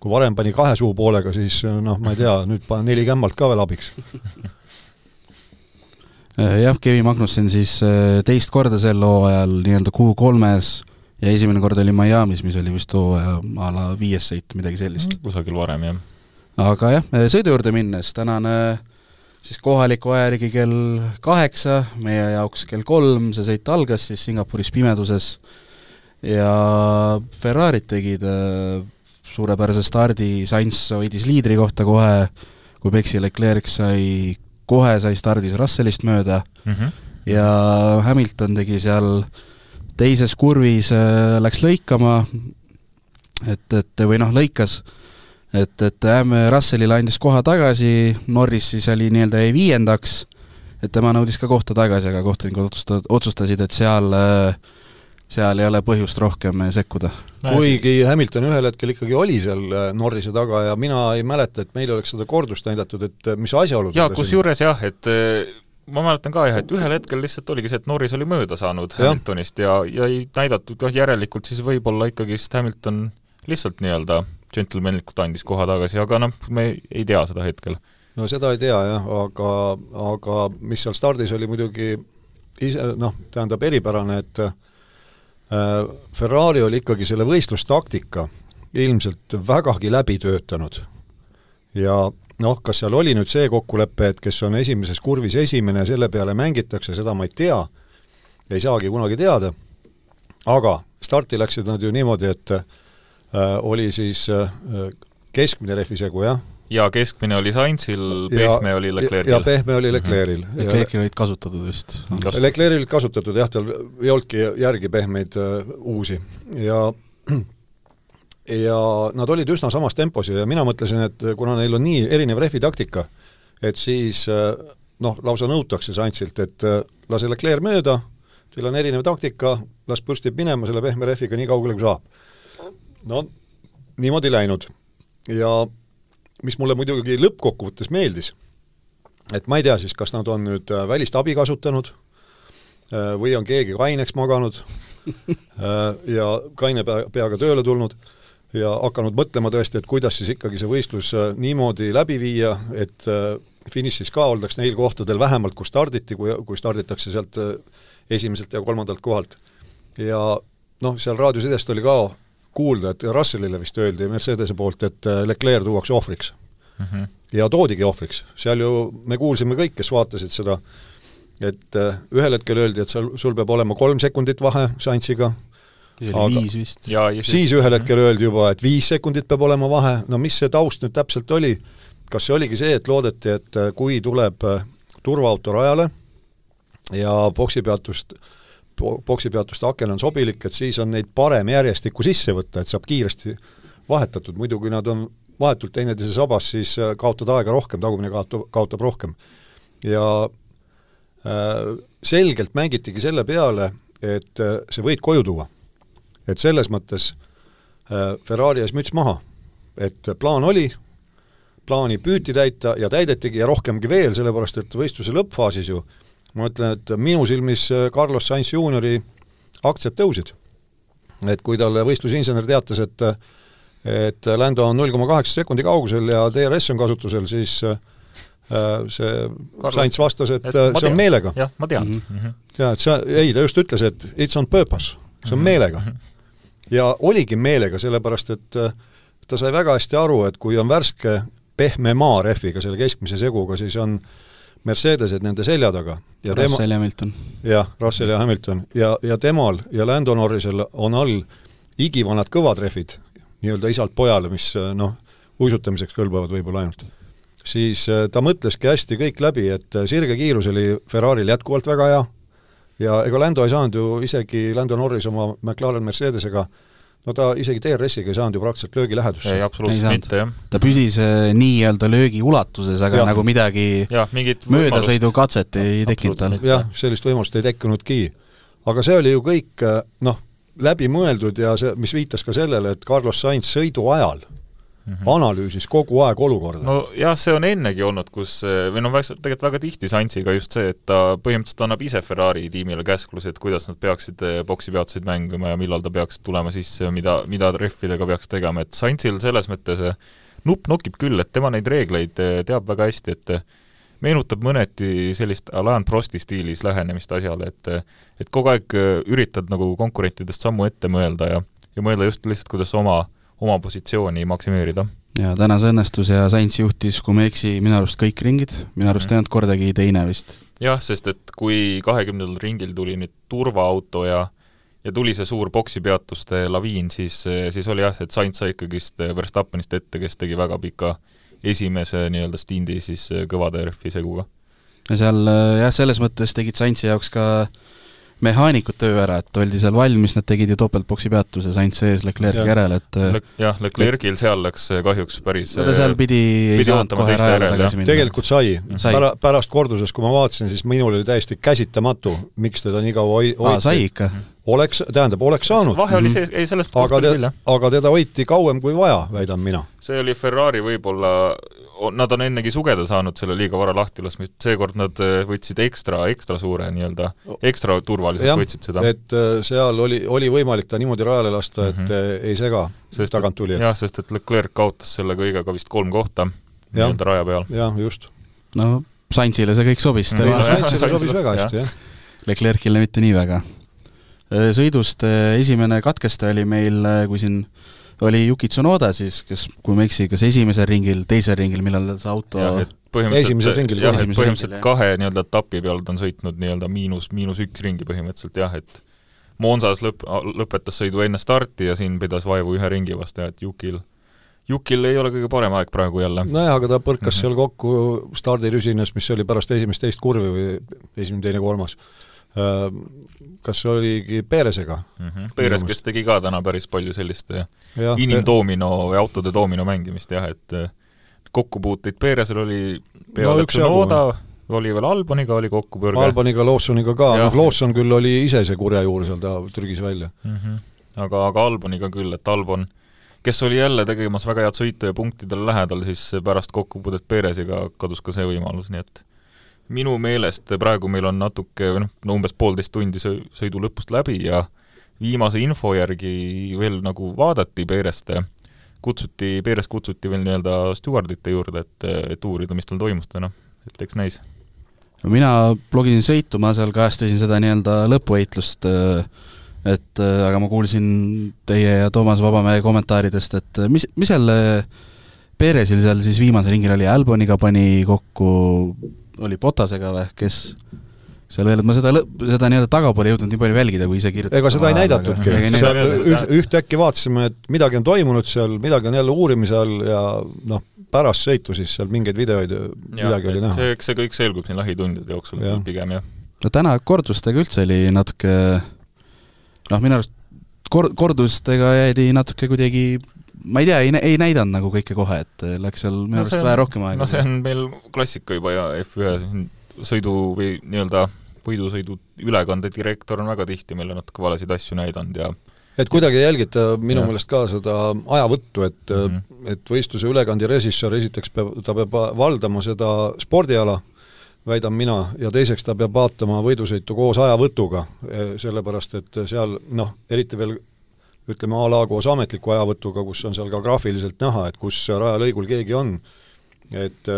Speaker 3: kui varem pani kahe suupoolega, siis noh, ma ei tea, nüüd panen neli kämmalt ka veel abiks
Speaker 2: jah, Kevin Magnussen siis äh, teist korda sel hooajal nii-öelda Q3-s ja esimene kord oli Miami's, mis oli vist hooaja a la viies sõit, midagi sellist.
Speaker 4: kusagil varem, jah
Speaker 2: aga jah, sõidu juurde minnes, tänane siis kohaliku aja järgi kell kaheksa, meie jaoks kell kolm, see sõit algas siis Singapuris pimeduses. Ja Ferrarid tegid äh, suurepärase stardi, Sainz hoidis liidri kohta kohe, kui Beksi Leclerc sai, kohe sai stardis Russellist mööda. Mm -hmm. ja Hamilton tegi seal teises kurvis äh,, läks lõikama, et, et või noh, lõikas et, et Russellile andis koha tagasi, Norris siis oli nii-öelda jäi viiendaks, et tema nõudis ka kohta tagasi, aga kohtunikud otsusta-, otsustasid, et seal seal ei ole põhjust rohkem sekkuda.
Speaker 3: kuigi Hamilton ühel hetkel ikkagi oli seal äh, Norrise taga ja mina ei mäleta, et meil oleks seda kordust näidatud, et äh, mis asjaolud
Speaker 4: jaa, kusjuures jah, et ma mäletan ka jah, et ühel hetkel lihtsalt oligi see, et Norris oli mööda saanud ja. Hamiltonist ja, ja ei näidatud jah, järelikult siis võib-olla ikkagist Hamilton lihtsalt nii-öelda džentelmenlikult andis koha tagasi, aga noh, me ei tea seda hetkel.
Speaker 3: no seda ei tea jah, aga, aga mis seal stardis oli muidugi ise noh, tähendab eripärane, et äh, Ferrari oli ikkagi selle võistlustaktika ilmselt vägagi läbi töötanud. ja noh, kas seal oli nüüd see kokkulepe, et kes on esimeses kurvis esimene, selle peale mängitakse, seda ma ei tea, ei saagi kunagi teada, aga starti läksid nad ju niimoodi, et oli siis äh, keskmine rehvisegu, jah?
Speaker 4: jaa, keskmine oli Sainzil, pehme ja, oli Leclerc'il.
Speaker 3: ja pehme oli Leclerc'il.
Speaker 2: -hmm. Leclerc'il olid kasutatud vist.
Speaker 3: Leclerc'il olid kasutatud jah, tal ei olnudki järgi pehmeid uh, uusi ja ja nad olid üsna samas tempos ja mina mõtlesin, et kuna neil on nii erinev rehvitaktika, et siis noh, lausa nõutakse Sainzilt, et lase Leclerc mööda, teil on erinev taktika, las pürstib minema selle pehme rehviga nii kaugele, kui saab no niimoodi läinud. ja mis mulle muidugi lõppkokkuvõttes meeldis, et ma ei tea siis, kas nad on nüüd äh, välist abi kasutanud äh, või on keegi kaineks maganud äh, ja kaine pea, peaga tööle tulnud ja hakanud mõtlema tõesti, et kuidas siis ikkagi see võistlus niimoodi läbi viia, et finišis ka oldaks neil kohtadel vähemalt, kus starditi, kui, kui starditakse sealt esimeselt ja kolmandalt kohalt. ja noh, seal raadiosidest oli ka kuulda, et Russellile vist öeldi Mercedese poolt, et äh, Leclerc tuuakse ohvriks mm. -hmm. ja toodigi ohvriks, seal ju me kuulsime kõik, kes vaatasid seda, et äh, ühel hetkel öeldi, et seal, sul peab olema kolm sekundit vahe Saintsiga,
Speaker 2: aga viis vist.
Speaker 3: siis ühel hetkel öeldi juba, et viis sekundit peab olema vahe, no mis see taust nüüd täpselt oli, kas see oligi see, et loodeti, et äh, kui tuleb turvaauto rajale ja boksipeatust boksipeatuste aken on sobilik, et siis on neid parem järjestikku sisse võtta, et saab kiiresti vahetatud, muidu kui nad on vahetult teineteise sabas, siis äh, kaotad aega rohkem, tagumine kaotab, kaotab rohkem. ja äh, selgelt mängitigi selle peale, et äh, see võit koju tuua. et selles mõttes äh, Ferrari ees müts maha, et plaan oli, plaani püüti täita ja täidetigi ja rohkemgi veel, sellepärast et võistluse lõppfaasis ju äh, ma ütlen, et minu silmis äh, Carlos Sainz juuniori aktsiad tõusid. et kui talle võistlusinsener teatas, et et Lando on null koma kaheksa sekundi kaugusel ja DRS on kasutusel, siis äh, see Carlos, Sainz vastas, et, et see on meelega.
Speaker 4: jah, ma tean mm. -hmm.
Speaker 3: jaa, et see, ei, ta just ütles, et it's on purpose, see on mm -hmm. meelega. ja oligi meelega, sellepärast et äh, ta sai väga hästi aru, et kui on värske pehme maa rehviga, selle keskmise seguga, siis on äh, Mercedesed nende selja taga.
Speaker 2: Russell ja Hamilton.
Speaker 3: jah, Russell ja Hamilton ja, ja temal ja Lando Norrisel on all igivanad kõvatrehvid, nii-öelda isalt pojale, mis noh, uisutamiseks kõlbavad võib-olla ainult. siis äh, ta mõtleski hästi kõik läbi, et äh, sirge kiirus oli Ferrari'l jätkuvalt väga hea ja ega Lando ei saanud ju isegi, Lando Norris oma McLaren Mercedesega äh, no ta isegi DRS-iga ei saanud ju praktiliselt löögi lähedusse.
Speaker 4: ei, absoluutselt ei mitte, jah.
Speaker 2: ta püsis äh, nii-öelda löögi ulatuses, aga ja. nagu midagi
Speaker 4: ja,
Speaker 2: möödasõidukatset ei tekkinud tal.
Speaker 3: jah, sellist võimalust ei tekkinudki. aga see oli ju kõik äh, noh, läbimõeldud ja see, mis viitas ka sellele, et Carlos Sainz sõidu ajal mm -hmm. analüüsis kogu aeg olukorda.
Speaker 4: nojah, see on ennegi olnud, kus või noh, tegelikult väga tihti Sainziga just see, et ta põhimõtteliselt annab ise Ferrari tiimile käsklusi, et kuidas nad peaksid eh, mängima ja millal ta peaks tulema sisse ja mida, mida rehvidega peaks tegema, et Sainzil selles mõttes nupp nokib küll, et tema neid reegleid eh, teab väga hästi, et meenutab mõneti sellist Alain Prosti stiilis lähenemist asjale, et et kogu aeg eh, üritad nagu konkurentidest sammu ette mõelda ja ja mõelda just lihtsalt, kuidas oma oma positsiooni maksimeerida.
Speaker 2: ja täna see õnnestus ja Sainz juhtis, kui ma ei eksi, minu arust kõik ringid, minu arust ei olnud kordagi teine vist.
Speaker 4: jah, sest et kui kahekümnendal ringil tuli nüüd turvaauto ja ja tuli see suur boksipeatuste laviin, siis, siis oli jah, et Sainz sai ikkagist Verstappenist ette, kes tegi väga pika esimese nii-öelda stindi siis kõvade rehvi seguga.
Speaker 2: ja seal jah, selles mõttes tegid Sainzi jaoks ka äh, mehaanikud töö ära, et oldi seal valmis, nad tegid ju topeltboksi peatuse, Sainz sees Leclerc'i ja. järel, et
Speaker 4: Le jah, Leclerc'il seal läks kahjuks päris
Speaker 2: no ta seal pidi, ei saanud kohe rajale tagasi
Speaker 3: minna. tegelikult sai, sai., Pära-, pärast korduses, kui ma vaatasin, siis minul oli täiesti käsitamatu, miks teda nii kaua hoi-,
Speaker 2: hoiti. sai ikka?
Speaker 3: Oleks, tähendab, oleks saanud.
Speaker 4: vahe oli see, ei sellest
Speaker 3: aga te, aga teda hoiti kauem kui vaja, väidan mina.
Speaker 4: see oli Ferrari võib-olla nad on ennegi sugeda saanud selle liiga vara lahti laskmist, seekord nad äh, võtsid ekstra, ekstra suure nii-öelda, ekstra turvaliselt ja, võtsid seda.
Speaker 3: et äh, seal oli, oli võimalik ta niimoodi rajale lasta, et mm -hmm. ei sega
Speaker 4: sest
Speaker 3: tagant tulijat.
Speaker 4: jah, sest et Leclerc kaotas selle kõigega vist kolm kohta nii-öelda raja peal.
Speaker 3: jah, just.
Speaker 2: no Sainzile see kõik sobis
Speaker 3: mm. -hmm. Sainzile sobis väga hästi, jah.
Speaker 2: Leclerc'ile mitte nii väga. Sõidust esimene katkestaja oli meil, kui siin oli Yuki Tsunoda siis, kes, kui ma ei eksi, kas esimesel ringil, teisel ringil, millal see auto
Speaker 3: esimesel ringil,
Speaker 4: jah, et põhimõtteliselt kahe nii-öelda etapi peal ta on sõitnud nii-öelda miinus, miinus üks ringi põhimõtteliselt jah, et Monsas lõpp, lõpetas sõidu enne starti ja siin pidas vaevu ühe ringi vastu ja et Yukil Jukil ei ole kõige parem aeg praegu jälle.
Speaker 3: nojah, aga ta põrkas mm -hmm. seal kokku stardirüsines, mis oli pärast esimest teist kurvi või esimene, teine, kolmas äh, kas oligi Peeresega
Speaker 4: mm? -hmm. Peeres, kes tegi ka täna päris palju sellist ja, inimdoomino või autode doomino mängimist jah, et eh, kokkupuuteid Peeresel oli peale no, Tsunoda, oli veel Alboniga oli kokkupõrge.
Speaker 3: Alboniga, Lawsoniga ka, noh Lawson küll oli ise see kurja juur seal, ta trügis välja mm.
Speaker 4: -hmm. aga, aga Alboniga küll, et Albon kes oli jälle tegemas väga head sõitu ja punktidele lähedal, siis pärast kokkupuudet Peresiga kadus ka see võimalus, nii et minu meelest praegu meil on natuke, või noh, no umbes poolteist tundi sõidu lõpust läbi ja viimase info järgi veel nagu vaadati Perest, kutsuti, Perest kutsuti veel nii-öelda stjuardite juurde, et, et uurida, mis tal toimus täna. et eks näis.
Speaker 2: no mina blogisin sõitu, ma seal kajastasin seda nii-öelda lõpuvõitlust, et aga ma kuulsin teie ja Toomas Vabamäe kommentaaridest, et mis, mis seal Peresil seal siis viimasel ringil oli, Alboniga pani kokku, oli Botasega või, kes seal veel, et ma seda lõpp, seda nii-öelda tagapoole ei jõudnud nii palju jälgida, kui ise kirjutada.
Speaker 3: ega seda ei näidatudki, seal üht, ühtäkki vaatasime, et midagi on toimunud seal, midagi on jälle uurimise all ja noh, pärast sõitu siis seal mingeid videoid, midagi oli näha.
Speaker 4: see, eks see kõik selgub siin lähitundide jooksul ja. pigem, jah.
Speaker 2: no täna kordustega üldse oli natuke noh, minu arust kor-, kordustega jäidi natuke kuidagi ma ei tea, ei, ei näidanud nagu kõike kohe, et läks seal minu arust no vaja rohkem aega.
Speaker 4: no see on meil klassika juba ja F1 sõidu või nii-öelda võidusõidu ülekandedirektor on väga tihti meile natuke valesid asju näidanud ja
Speaker 3: et kuidagi ei jälgita minu ja. meelest ka seda ajavõttu, et mm, -hmm. et võistluse ülekandi režissöör esiteks peab, ta peab valdama seda spordiala, väidan mina, ja teiseks ta peab vaatama võidusõitu koos ajavõtuga, e, sellepärast et seal noh, eriti veel ütleme a la koos ametliku ajavõtuga, kus on seal ka graafiliselt näha, et kus rajalõigul keegi on, et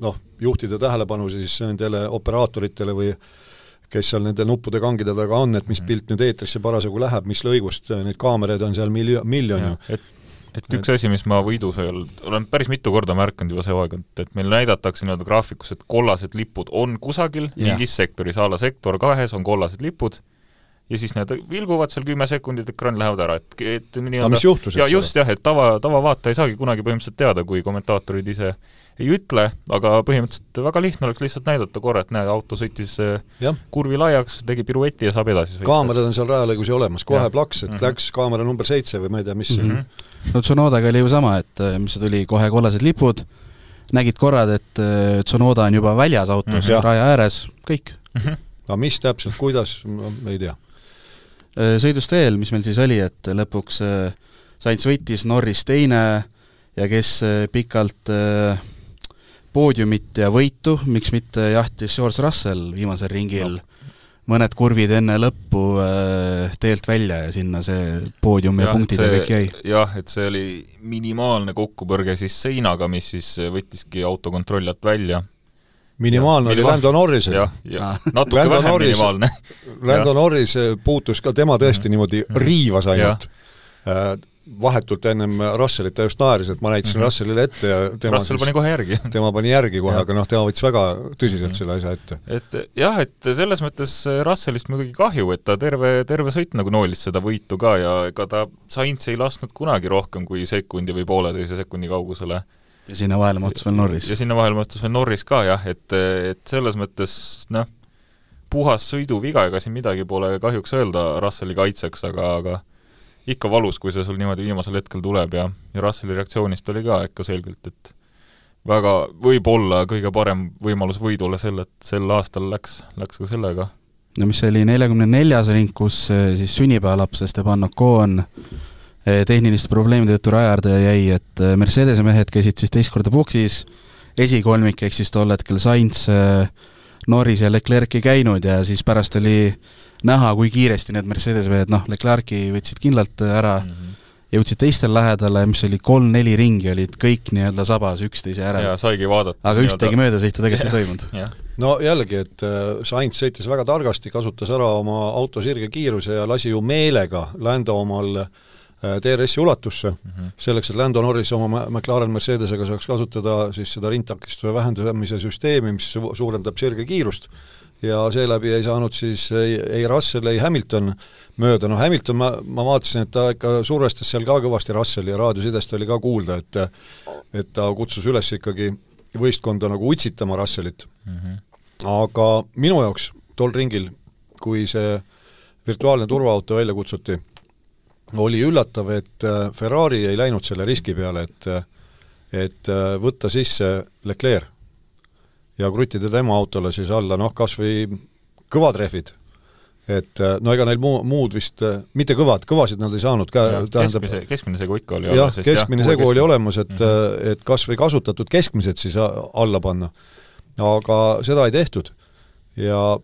Speaker 3: noh, juhtida tähelepanu siis nendele operaatoritele või kes seal nende nuppude kangide taga on, et mis mhm. pilt nüüd eetrisse parasjagu läheb, mis lõigust, neid kaameraid on seal miljon, miljon ju.
Speaker 4: et, et üks asi, mis ma võidusõjal olen päris mitu korda märkanud juba see aeg, et, et meil näidatakse nii-öelda graafikus, et kollased lipud on kusagil, mingis sektoris, a la sektor kahes on kollased lipud, ja siis need vilguvad seal kümme sekundit, ekraan lähevad ära, et, et
Speaker 3: nii-öelda mis juhtus?
Speaker 4: ja just jah, et tava, tavavaataja ei saagi kunagi põhimõtteliselt teada, kui kommentaatorid ise ei ütle, aga põhimõtteliselt väga lihtne oleks lihtsalt näidata korra, et näe, auto sõitis äh, ja. kurvi laiaks, tegi pirueti ja saab edasi sõita.
Speaker 3: kaamerad on seal rajalõigus ju olemas, kohe ja. plaks, et mm -hmm. läks kaamera number seitse või ma ei tea, mis mm
Speaker 2: -hmm. no Tsunodaga oli ju sama, et äh, mis see tuli, kohe kollased lipud, nägid korrad, et äh, Tsunoda on juba väljas autost mm -hmm. raja ääres, kõik
Speaker 3: mm. -hmm. aga mis täpselt, kuidas, no ei tea.
Speaker 2: Sõidust veel, mis meil siis oli, et lõpuks Sainz võitis, Norris teine ja kes pikalt äh, poodiumit ja võitu, miks mitte jahtis George Russell viimasel ringil no. mõned kurvid enne lõppu äh, teelt välja ja sinna see poodium ja, ja punktid ja kõik jäi.
Speaker 4: jah, et see oli minimaalne kokkupõrge siis seinaga, mis siis võttiski auto kontrolli alt välja
Speaker 3: minimaalne oli Lando Norrisel.
Speaker 4: jah, ja natuke Lando vähem Norris, minimaalne.
Speaker 3: Lando Norris puutus ka, tema tõesti niimoodi riivas ainult vahetult ennem Russellit ta just naeris, et ma näitasin mm -hmm. Russellile ette ja
Speaker 4: tema Russell siis, pani kohe järgi.
Speaker 3: tema pani järgi kohe, aga noh, tema võttis väga tõsiselt mm -hmm. selle asja ette.
Speaker 4: et jah, et selles mõttes Russellist muidugi kahju, et ta terve, terve sõit nagu noolis seda võitu ka ja ega ta Sainz ei lasknud kunagi rohkem kui sekundi või pooleteise sekundi kaugusele.
Speaker 2: Ja sinna vahele mahtus veel Norris.
Speaker 4: ja sinna vahele mahtus veel Norris ka jah, et, et selles mõttes noh, puhas sõiduviga, ega siin midagi pole kahjuks öelda Russelli kaitseks, aga, aga ikka valus, kui see sul niimoodi viimasel hetkel tuleb ja, ja Russelli reaktsioonist oli ka ikka selgelt, et väga võib-olla kõige parem võimalus võidule sel, et sel aastal läks, läks ka sellega.
Speaker 2: no mis see oli, neljakümne neljas ring, kus eh, siis sünnipäevalaps Esteban Ocon eh, tehniliste probleemide tõttu raja äärde jäi, et eh, Mercedese mehed käisid siis teist korda boksis, esikolmik ehk siis tol hetkel Sainz, Norris ja Leclerc ei käinud ja siis pärast oli näha, kui kiiresti need Mercedese mehed, noh, Leclerc'i võtsid kindlalt ära mm, -hmm. jõudsid teistel lähedale, mis oli kolm-neli ringi, olid kõik nii-öelda sabas üksteise järel.
Speaker 4: jaa, saigi vaadata.
Speaker 2: aga ühtegi möödasõitu tegelikult ei toimunud.
Speaker 3: no jällegi, et Sainz sõitis väga targasti, kasutas ära oma auto sirge kiiruse ja lasi ju meelega Lando omal äh, DRS-i ulatusse mm, -hmm. selleks, et Lando Norris oma McLaren Mercedesega saaks kasutada siis seda rindtakistuse vähendamise süsteemi, mis su suurendab sirge kiirust ja seeläbi ei saanud siis ei, ei Russell, ei Hamilton mööda, no Hamilton ma, ma vaatasin, et ta ikka survestas seal ka kõvasti Russelli ja raadiosidest oli ka kuulda, et et ta kutsus üles ikkagi võistkonda nagu utsitama Russellit mm. -hmm. aga minu jaoks tol ringil, kui see virtuaalne turvaauto välja kutsuti, oli üllatav, et Ferrari ei läinud selle riski peale, et et võtta sisse Leclerc ja kruttida tema autole siis alla noh, kas või kõvad rehvid. et äh, no ega neil muu, muud vist, äh, mitte kõvad, kõvasid nad ei saanud ka,
Speaker 4: tähendab keskmise, keskmine segu ikka oli
Speaker 3: jah, olemas. keskmine jah, segu oli olemas, et mm, -hmm. et kas või kasutatud keskmised siis alla panna. aga seda ei tehtud. ja,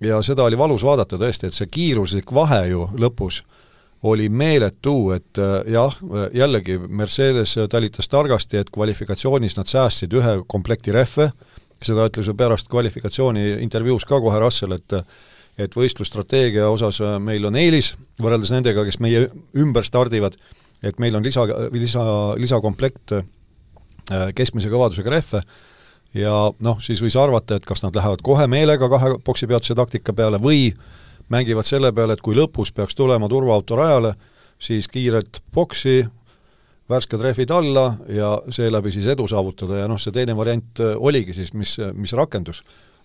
Speaker 3: ja seda oli valus vaadata tõesti, et see kiiruslik vahe ju lõpus oli meeletu, et jah, jällegi Mercedes talitas targasti, et kvalifikatsioonis nad säästsid ühe komplekti rehve, seda ütles ju pärast kvalifikatsiooni intervjuus ka kohe Russell, et et võistlusstrateegia osas meil on eelis võrreldes nendega, kes meie ümber stardivad, et meil on lisa, lisa, lisakomplekt keskmise kõvadusega rehve. Ja noh, siis võis arvata, et kas nad lähevad kohe meelega kahe poksipeatuse taktika peale või mängivad selle peale, et kui lõpus peaks tulema turvaauto rajale, siis kiirelt boksi, värsked rehvid alla ja seeläbi siis edu saavutada ja noh, see teine variant äh, oligi siis, mis, mis rakendus.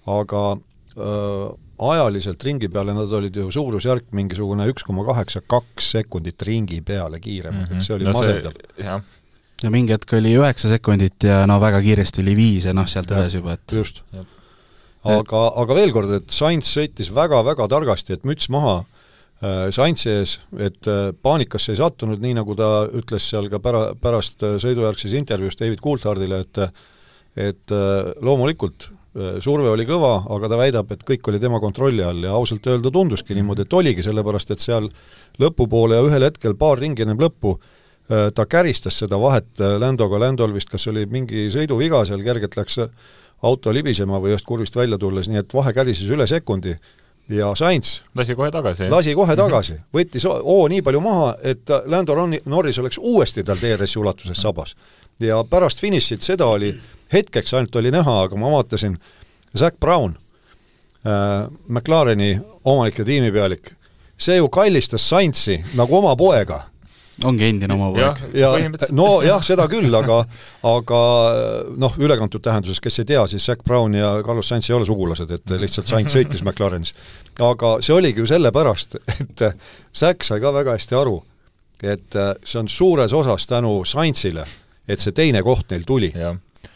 Speaker 3: aga äh, ajaliselt ringi peale nad olid ju suurusjärk mingisugune üks koma kaheksa, kaks sekundit ringi peale kiiremad mm, -hmm. et see oli no masendav.
Speaker 2: ja mingi hetk oli üheksa sekundit ja no väga kiiresti oli viis ja noh, sealt edasi juba, et
Speaker 3: just. Aga, aga veel kord, et Sainz sõitis väga-väga targasti, et müts maha äh, Saintsi ees, et äh, paanikasse ei sattunud, nii nagu ta ütles seal ka pära-, pärast äh, sõidujärgses intervjuus David Coulthardile, et et loomulikult surve oli kõva, aga ta väidab, et kõik oli tema kontrolli all ja ausalt öelda tunduski niimoodi, et oligi, sellepärast et seal lõpupoole ja ühel hetkel paar ringi ennem lõppu ta käristas seda vahet Landoga, Landol vist kas oli mingi sõiduviga seal, kergelt läks auto libisema või ühest kurvist välja tulles, nii et vahe kärises üle sekundi ja Sainz
Speaker 4: lasi kohe tagasi.
Speaker 3: lasi kohe mhm. tagasi, võttis hoo nii palju maha, et Lando Norris oleks uuesti tal DRS-i ulatuses sabas. ja pärast finišit seda oli, hetkeks ainult oli näha, aga ma vaatasin, Zac Brown äh,, McLareni omanik ja tiimipealik, see ju kallistas Sainzi nagu oma poega
Speaker 2: ongi endine oma poeg.
Speaker 3: ja, ja nojah, seda küll, aga aga noh, ülekantud tähenduses, kes ei tea, siis Zac Brown ja Carlos Sainz ei ole sugulased, et lihtsalt Sainz sõitis McLarenis. aga see oligi ju sellepärast, et Zac sai ka väga hästi aru, et see on suures osas tänu Sainzile, et see teine koht neil tuli.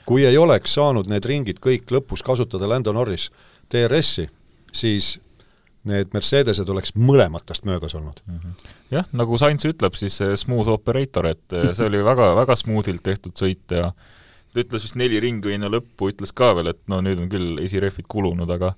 Speaker 3: kui ei oleks saanud need ringid kõik lõpus kasutada Lando Norris DRS-i, siis need Mercedesed oleks mõlematest möödas olnud mm.
Speaker 4: -hmm. jah, nagu Sainz ütleb, siis smooth operator, et eh, see oli väga, väga smoothilt tehtud sõit ja ta ütles vist neli ringi enne lõppu, ütles ka veel, et no nüüd on küll esirehvid kulunud, aga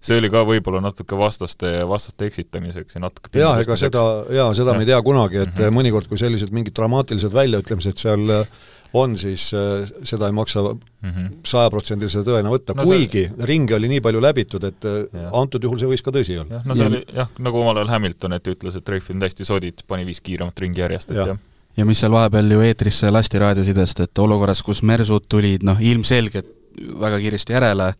Speaker 4: see oli ka võib-olla natuke vastaste, vastaste eksitamiseks ja natuke
Speaker 3: jaa, ega seda, jaa, seda ja. me ei tea kunagi, et mm -hmm. mõnikord, kui sellised mingid dramaatilised väljaütlemised seal äh, on, siis äh, seda ei maksa mhm. sajaprotsendilise tõena võtta no, kuigi see... ringi oli nii palju läbitud, et äh, ja. antud juhul see võis ka tõsi olla.
Speaker 4: jah, no see ja. oli jah, nagu omal ajal Hamilton, et ütles, et rehvid on täiesti sodid, pani viis kiiremat ringi järjest, et ja. jah
Speaker 2: ja mis seal vahepeal ju eetrisse lasti raadiosidest, et olukorras, kus Mersud tulid noh, ilmselgelt väga kiiresti järele,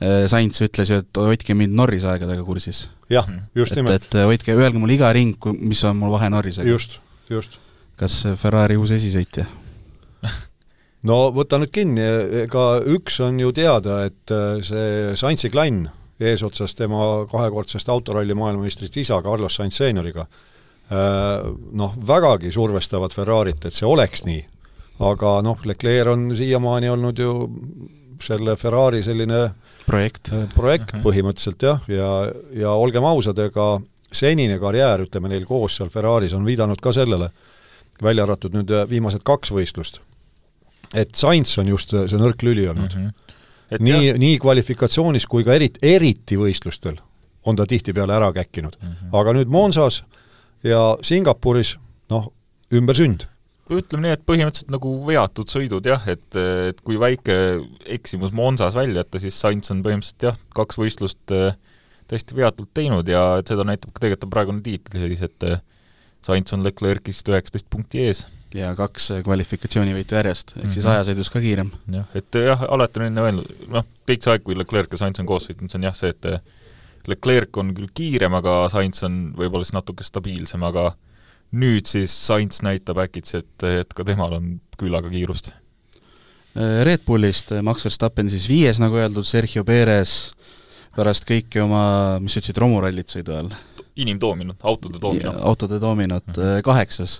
Speaker 2: Sainz ütles ju, et hoidke mind Norrise aegadega kursis.
Speaker 3: jah, just
Speaker 2: et,
Speaker 3: nimelt.
Speaker 2: et hoidke, öelge mulle iga ring, mis on mul vahe Norrisega.
Speaker 3: just, just.
Speaker 2: kas Ferrari uus esisõitja
Speaker 3: no võta nüüd kinni, ega üks on ju teada, et äh, see Saintsi klann eesotsas tema kahekordsest autoralli maailmameistrist isa Carlos Sainz seenioriga, äh, noh, vägagi survestavad Ferrarit, et see oleks nii. aga noh, Leclerc on siiamaani olnud ju selle Ferrari selline
Speaker 2: projekt,
Speaker 3: äh, projekt mhm. põhimõtteliselt jah, ja, ja olgem ausad, ega senine karjäär, ütleme neil koos seal Ferraris, on viidanud ka sellele, välja arvatud nüüd viimased kaks võistlust et Sainz on just see nõrk lüli olnud mm. -hmm. Et nii nii kvalifikatsioonis kui ka eriti, eriti võistlustel on ta tihtipeale ära käkkinud mm. -hmm. aga nüüd Monsas ja Singapuris, noh, ümbersünd
Speaker 4: ütleme nii, et põhimõtteliselt nagu veatud sõidud jah, et, et kui väike eksimus Monsas välja jätta, siis Sainz on põhimõtteliselt jah, kaks võistlust äh, täiesti veatult teinud ja seda näitab ka tegelikult praegune tiitel siis, et äh, Sainz on Leclerc'ist üheksateist punkti ees
Speaker 2: ja kaks kvalifikatsioonivõitu järjest, ehk mm -hmm. siis ajasõidus ka kiirem.
Speaker 4: jah, et jah, alati on enne öelnud, noh, kõik see aeg, kui Leclerc ja Sainz on koos sõitnud, see on jah see, et Leclerc on küll kiirem, aga Sainz on võib-olla siis natuke stabiilsem, aga nüüd siis Sainz näitab äkitsi, et, et ka temal on küllaga kiirust.
Speaker 2: Red Bullist Max Verstappen siis viies, nagu öeldud, Sergio Perez pärast kõiki oma, mis sa ütlesid, romurallit sõidu ajal?
Speaker 4: inimtoominut, autode toominut.
Speaker 2: autode toominut mm -hmm. kaheksas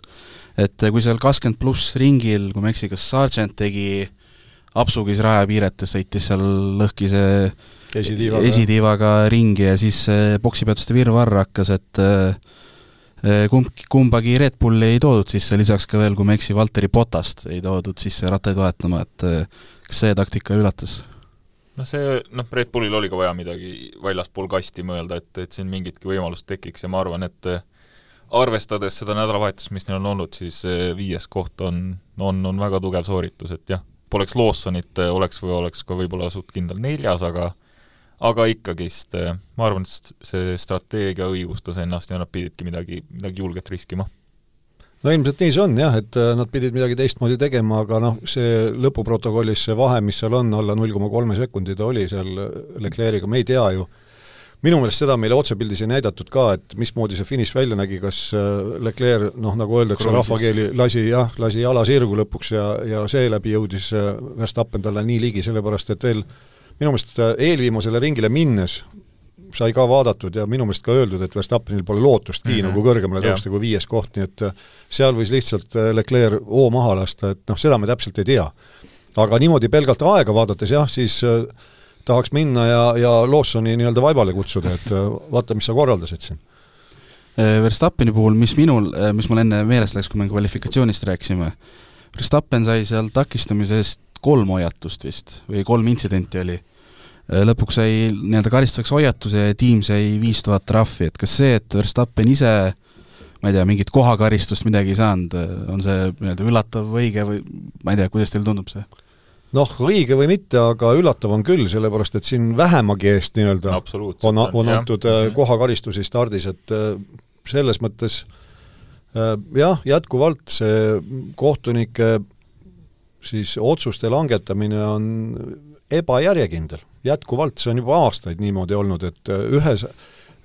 Speaker 2: et kui seal kakskümmend pluss ringil, kui ma ei eksi, kas Sargent tegi apsukis rajapiiret ja sõitis seal lõhkise
Speaker 3: esitiivaga,
Speaker 2: esitiivaga ringi ja siis poksipeatuste virvarr hakkas, et eh, kumb, kumbagi Red Bulli ei toodud sisse, lisaks ka veel, kui ma ei eksi, Valteri Potast ei toodud sisse rattaid vahetama, et eh, kas see taktika üllatas?
Speaker 4: noh, see, noh, Red Bullil oli ka vaja midagi väljaspool kasti mõelda, et, et siin mingitki võimalust tekiks ja ma arvan, et arvestades seda nädalavahetust, mis neil on olnud, siis viies koht on, on, on väga tugev sooritus, et jah, poleks Lawsonit, oleks või oleks ka võib-olla suht kindel neljas, aga aga ikkagist ma arvan, et see strateegia õigustas ennast ja nad pididki midagi, midagi julget riskima.
Speaker 3: No ilmselt nii see on jah, et äh, nad pidid midagi teistmoodi tegema, aga noh, see lõpuprotokollis see vahe, mis seal on, alla null koma kolme sekundi ta oli seal Leclerc'iga, me ei tea ju, minu meelest seda meile otsepildis ei näidatud ka, et mismoodi see finiš välja nägi, kas Leclerc noh, nagu öeldakse rahvakeeli, lasi jah, lasi jala sirgu lõpuks ja, ja seeläbi jõudis Verstappen talle nii ligi, sellepärast et veel minu meelest eelviimasele ringile minnes sai ka vaadatud ja minu meelest ka öeldud, et Verstappenil pole lootustki mm -hmm. nagu kõrgemale tõusta kui viies koht, nii et äh, seal võis lihtsalt äh, Leclerc hoo maha lasta, et noh, seda me täpselt ei tea. aga niimoodi pelgalt aega vaadates jah, siis äh, tahaks minna ja, ja Lawsoni nii-öelda vaibale kutsuda, et vaata, mis sa korraldasid siin.
Speaker 2: Verstappeni puhul, mis minul, mis mul enne meelest läks, kui me kvalifikatsioonist rääkisime, Verstappen sai seal takistamise eest kolm hoiatust vist või kolm intsidenti oli Äh, lõpuks sai nii-öelda karistuseks hoiatuse ja tiim sai viis tuhat trahvi, et kas see, et Verstappen ise ma ei tea, mingit kohakaristust midagi ei saanud, äh, on see nii-öelda üllatav, õige või ma ei tea, kuidas teile tundub see?
Speaker 3: noh, õige või mitte, aga üllatav on küll, sellepärast et siin vähemagi eest nii-öelda on, on antud. Äh, kohakaristusi stardis, et selles mõttes jah, jätkuvalt see kohtunike siis otsuste langetamine on ebajärjekindel jätkuvalt, see on juba aastaid niimoodi olnud, et äh, ühes,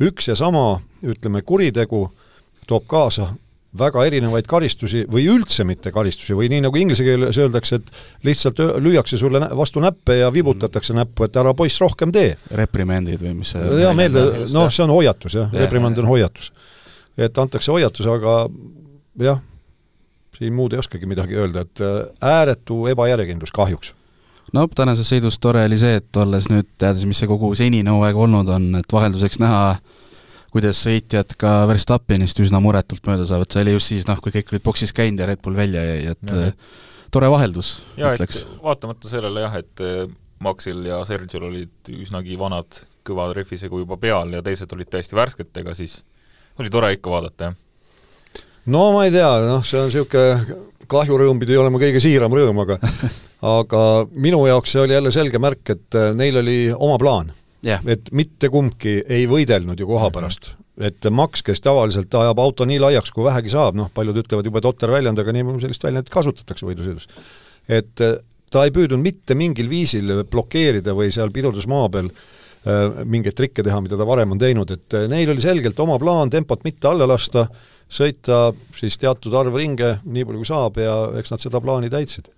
Speaker 3: üks ja sama, ütleme, kuritegu toob kaasa väga erinevaid karistusi või üldse mitte karistusi või nii, nagu inglise keeles öeldakse, et lihtsalt lüüakse sulle vastu näppe ja vibutatakse mm. näppu, et ära poiss rohkem tee.
Speaker 2: reprimendid või mis see
Speaker 3: jaa, meelde, noh, see on hoiatus jah ja,, reprimand on hoiatus. et antakse hoiatus, aga jah, siin muud ei oskagi midagi öelda, et äh, ääretu ebajärjekindlus kahjuks
Speaker 2: no tänases sõidus tore oli see, et olles nüüd teades, mis see kogu senine hooaeg olnud on, et vahelduseks näha, kuidas sõitjad ka Verstappenist üsna muretult mööda saavad, see oli just siis noh, kui kõik olid boksis käinud ja Red Bull välja jäi, et ja, tore vaheldus, ütleks.
Speaker 4: vaatamata sellele jah, et eh, Maxil ja Sergiol olid üsnagi vanad kõva rehvisegu juba peal ja teised olid täiesti värsketega, siis oli tore ikka vaadata, jah.
Speaker 3: no ma ei tea, noh, see on niisugune kahjurõõm pidi olema kõige siiram rõõm, aga aga minu jaoks see oli jälle selge märk, et äh, neil oli oma plaan. Yeah.. et mitte kumbki ei võidelnud ju koha mhm. pärast. Et Max, kes tavaliselt ajab auto nii laiaks, kui vähegi saab, noh, paljud ütlevad juba totter väljend, aga nii sellist väljendit kasutatakse võidusõidus. et äh, ta ei püüdnud mitte mingil viisil blokeerida või seal pidurdusmaa peal äh, mingeid trikke teha, mida ta varem on teinud, et neil oli selgelt oma plaan tempot mitte alla lasta, sõita siis teatud arv ringe, nii palju kui saab ja eks nad seda plaani täitsid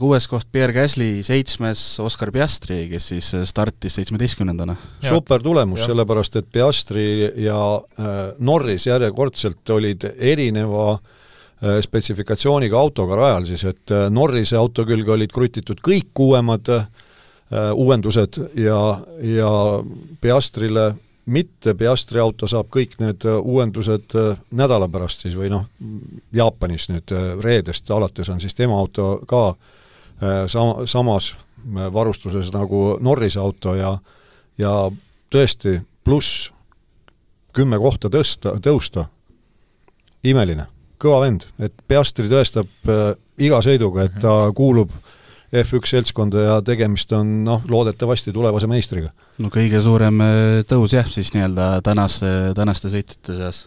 Speaker 2: kuues koht Pierre Gasly, seitsmes Oscar Piastri, kes siis startis seitsmeteistkümnendana.
Speaker 3: super tulemus, sellepärast et Piastri ja äh, Norris järjekordselt olid erineva äh, spetsifikatsiooniga autoga rajal siis, et äh, Norrise auto külge olid krutitud kõik uuemad äh, uuendused ja, ja Piastrile mitte Piastri auto saab kõik need äh, uuendused äh, nädala pärast siis või noh, Jaapanis nüüd äh, reedest alates on siis tema auto ka sama, samas varustuses nagu Norrise auto ja ja tõesti, pluss kümme kohta tõsta, tõusta, imeline, kõva vend, et Piastri tõestab iga sõiduga, et ta kuulub äh, F1 seltskonda ja tegemist on noh, loodetavasti tulevase meistriga.
Speaker 2: no kõige suurem äh, tõus jah, siis nii-öelda tänaste, tänaste sõitjate seas.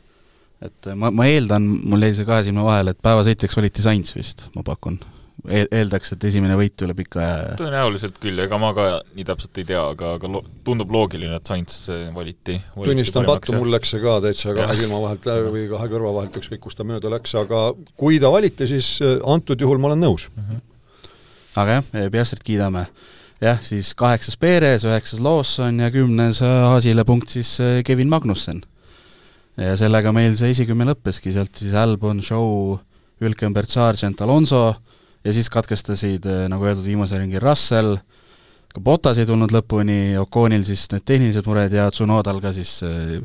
Speaker 2: et ma, ma eeldan, mul jäi see kahe silma vahele, et päevasõitjaks valiti Sainz vist, ma pakun Eel,. Eeldaks, et esimene võit üle pika aja
Speaker 4: tõenäoliselt küll, ega ma ka nii täpselt ei tea, aga, aga lo-, tundub loogiline, et Sainz valiti,
Speaker 3: valiti. tunnistan pattu, mul läks see ka täitsa kahe silma vahelt või kahe kõrva vahelt, ükskõik kust ta mööda läks, aga kui ta valiti, siis antud juhul ma olen nõus mm. -hmm
Speaker 2: aga jah, Piastrit kiidame. jah, siis kaheksas Perez, üheksas Lawson ja kümnes Haasile punkt siis eh, Kevin Magnussen. ja sellega meil see esikümme lõppeski, sealt siis Albon, Show, Hülkenberg, Sargent, Alonso ja siis katkestasid, eh, nagu öeldud, viimasel ringil Russell, ka Botas ei tulnud lõpuni, Oconil siis need tehnilised mured ja Tsunodal ka siis äh,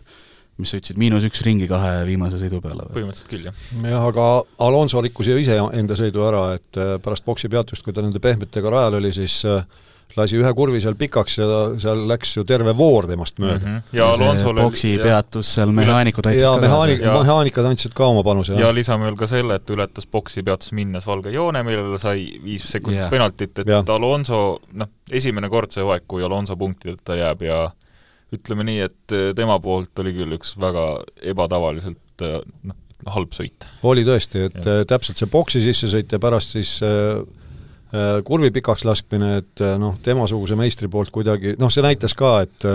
Speaker 2: mis sõitsid miinus üks ringi kahe viimase sõidu peale?
Speaker 4: põhimõtteliselt küll, jah.
Speaker 3: jah, aga Alonso rikkus ju ise enda sõidu ära, et äh, pärast boksi peatust, kui ta nende pehmetega rajal oli, siis äh, lasi ühe kurvi seal pikaks ja seal läks ju terve voor temast mööda mm.
Speaker 4: -hmm. ja Alonsol
Speaker 2: boksi ja, peatus seal, mehaanikud andsid
Speaker 3: ja mehaanik, mehaanikad andsid ka oma panuse.
Speaker 4: ja lisame veel ka selle, et ületas boksi peatus minnes valge joone, millele sai viis sekundit yeah. penaltit, et ja. Alonso, noh, esimene kord see hooaeg, kui Alonso punktideta jääb ja ütleme nii, et tema poolt oli küll üks väga ebatavaliselt noh, halb sõit.
Speaker 3: oli tõesti, et ja. täpselt see boksi sissesõit ja pärast siis äh, kurvi pikaks laskmine, et noh, temasuguse meistri poolt kuidagi, noh, see näitas ka, et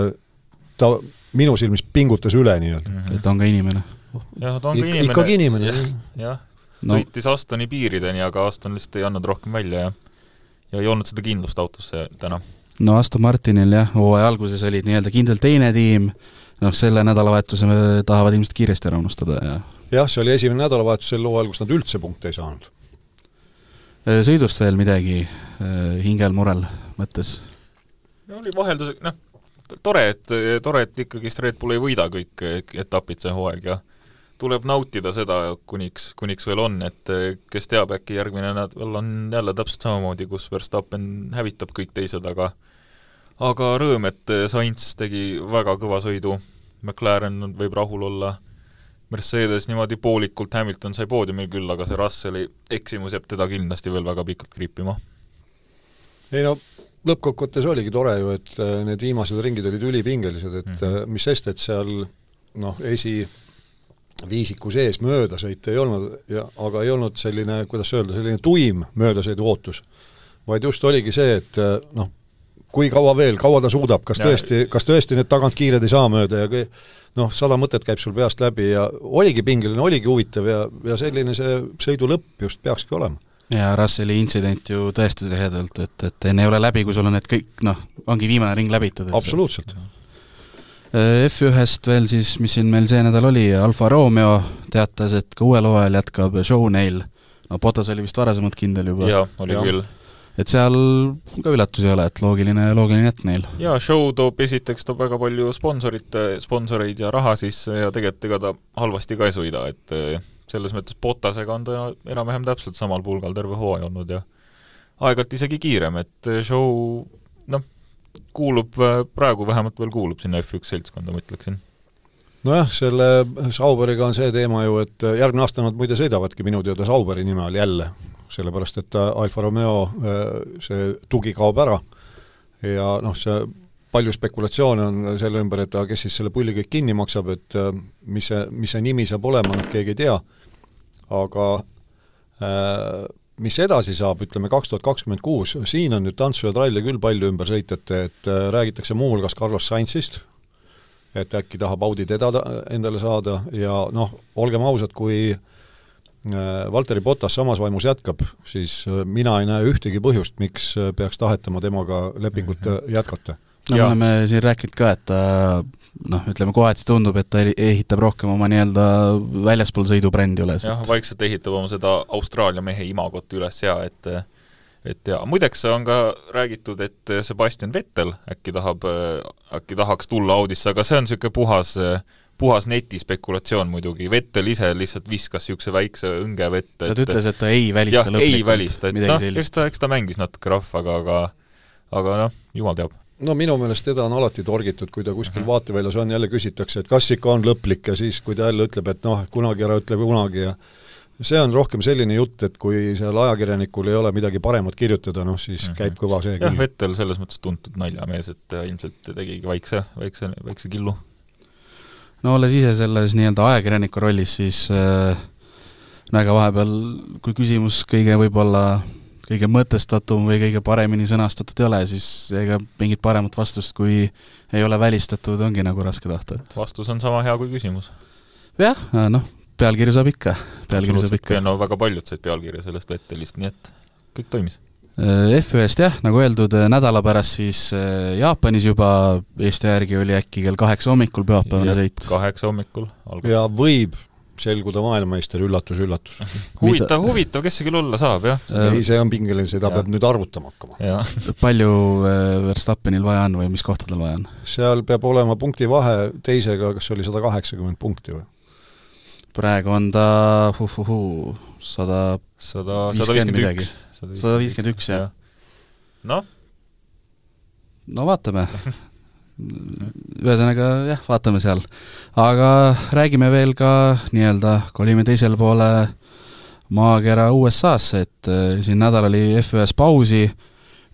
Speaker 3: ta minu silmis pingutas üle nii-öelda mm.
Speaker 2: -hmm. et ta on ka inimene.
Speaker 4: jah, ta on ka inimene.
Speaker 3: ikkagi inimene ja,.
Speaker 4: jah, no. sõitis Astoni piirideni, aga Aston lihtsalt ei andnud rohkem välja ja ja ei olnud seda kindlust autosse täna.
Speaker 2: No Aston Martinil jah, hooaja alguses olid nii-öelda kindel teine tiim, noh, selle nädalavahetuse tahavad ilmselt kiiresti ära unustada ja
Speaker 3: jah, see oli esimene nädalavahetus sel hooajal, kus nad üldse punkte ei saanud
Speaker 2: Äh, sõidust veel midagi äh, hingel-murel mõttes?
Speaker 4: no oli vaheldus, noh, tore, et, tore, et ikkagist Red Bull ei võida kõik etapid see hooaeg ja tuleb nautida seda, kuniks, kuniks veel on, et kes teab, äkki järgmine nädal on jälle täpselt samamoodi, kus Verstappen hävitab kõik teised, aga aga rõõm, et Sainz tegi väga kõva sõidu, McLaren võib rahul olla Mercedes niimoodi poolikult, Hamilton sai poodiumil küll, aga see Russelli eksimus jääb teda kindlasti veel väga pikalt kriipima.
Speaker 3: ei no lõppkokkuvõttes oligi tore ju, et äh, need viimased ringid olid ülipingelised, et mm -hmm. mis sest, et seal noh, esiviisiku sees möödasõite ei olnud ja aga ei olnud selline, kuidas öelda, selline tuim möödasõidu ootus, vaid just oligi see, et noh, kui kaua veel, kaua ta suudab, kas ja, tõesti, kas tõesti need tagantkiired ei saa mööda ja kui noh, sada mõtet käib sul peast läbi ja oligi pingeline, oligi huvitav ja, ja selline see sõidu lõpp just peakski olema.
Speaker 2: ja Russelli intsident ju tõestas ehedalt, et, et enne ei ole läbi, kui sul on need kõik noh, ongi viimane ring läbitud.
Speaker 3: absoluutselt.
Speaker 2: Äh, F1-st veel siis, mis siin meil see nädal oli, Alfa Romeo teatas, et ka uuel hooajal jätkab show neil. no Potas oli vist varasemalt kindel juba.
Speaker 4: jaa, oli ja. küll
Speaker 2: et seal ka üllatusi ei ole, et loogiline, loogiline jätk neil.
Speaker 4: jaa, show toob, esiteks toob väga palju sponsorite, sponsoreid ja raha sisse ja tegelikult ega ta halvasti ka ei sõida, et eh, selles mõttes Botasega on ta enam-vähem täpselt samal pulgal terve hooaja olnud ja aeg-ajalt isegi kiirem, et eh, show noh, kuulub, eh, praegu vähemalt veel kuulub sinna F1 seltskonda, ma ütleksin
Speaker 3: nojah, selle Sauberiga on see teema ju, et järgmine aasta nad muide sõidavadki minu teada Sauberi nime all jälle sellepärast et Alfa Romeo äh, see tugi kaob ära. Ja noh, see palju spekulatsioone on selle ümber, et kes siis selle pulli kõik kinni maksab, et äh, mis see, mis see nimi saab olema, noh keegi ei tea, aga äh, mis edasi saab, ütleme kaks tuhat kakskümmend kuus, siin on nüüd tantsu ja tralle küll palju ümber sõitjate, et äh, räägitakse muuhulgas Carlos Sainzist, et äkki tahab Audi teda endale saada ja noh, olgem ausad, kui äh, Valteri Potas samas vaimus jätkab, siis äh, mina ei näe ühtegi põhjust, miks äh, peaks tahetama temaga lepingut -hmm. jätkata.
Speaker 2: no me oleme siin rääkinud ka, et ta noh, ütleme kohati tundub, et ta ehitab rohkem oma nii-öelda väljaspool sõidubrändi üles.
Speaker 4: jah, vaikselt ehitab oma seda Austraalia mehe imagot üles ja et et ja muideks on ka räägitud, et Sebastian Vettel äkki tahab, äkki tahaks tulla Audisse, aga see on niisugune puhas äh, puhas netispekulatsioon muidugi, Vettel ise lihtsalt viskas niisuguse väikse õnge vette.
Speaker 2: ta ütles, et ta ei välista
Speaker 4: lõplikult ei välista, et noh, eks ta, eks ta mängis natuke rahvaga, aga aga noh, jumal teab.
Speaker 3: no minu meelest teda on alati torgitud, kui ta kuskil -hmm. vaateväljas on, jälle küsitakse, et kas ikka on lõplik ja siis, kui ta jälle ütleb, et noh, kunagi ära ütle kunagi ja see on rohkem selline jutt, et kui seal ajakirjanikul ei ole midagi paremat kirjutada, noh siis mm -hmm. käib kõva see
Speaker 4: jah, Vettel selles mõttes tuntud naljamees, et ilmselt tegigi väikse, väikse, väikse killu
Speaker 2: no olles ise selles nii-öelda ajakirjaniku rollis, siis äh, ega vahepeal, kui küsimus kõige võib-olla kõige mõtestatum või kõige paremini sõnastatud ei ole, siis ega mingit paremat vastust, kui ei ole välistatud, ongi nagu raske tahta, et
Speaker 4: vastus on sama hea kui küsimus.
Speaker 2: jah, noh, pealkirju saab ikka, pealkirju saab ikka.
Speaker 4: no väga paljud said pealkirja sellest Vettelist, nii et kõik toimis
Speaker 2: Äh, F1-st jah, nagu öeldud, äh, nädala pärast siis äh, Jaapanis juba Eesti järgi oli äkki kell kaheksa hommikul pühapäevane sõit.
Speaker 4: kaheksa hommikul.
Speaker 3: ja võib selguda maailmameister, üllatus, üllatus
Speaker 4: huvitav, huvitav, kes see küll olla saab, jah?
Speaker 3: ei, see on pingeline, seda ja. peab nüüd arvutama hakkama.
Speaker 2: palju Verstappenil vaja on või mis kohtadel vaja on?
Speaker 3: seal peab olema punktivahe teisega, kas oli sada kaheksakümmend punkti või?
Speaker 2: Praegu on ta sada
Speaker 4: sada, sada viiskümmend üks.
Speaker 2: sada viiskümmend üks, jah.
Speaker 4: noh,
Speaker 2: no? Vaatame. Ühesõnaga jah, vaatame seal. aga räägime veel ka nii-öelda, kolime teisele poole maakera USA-sse, et äh, siin nädal oli F1-s pausi,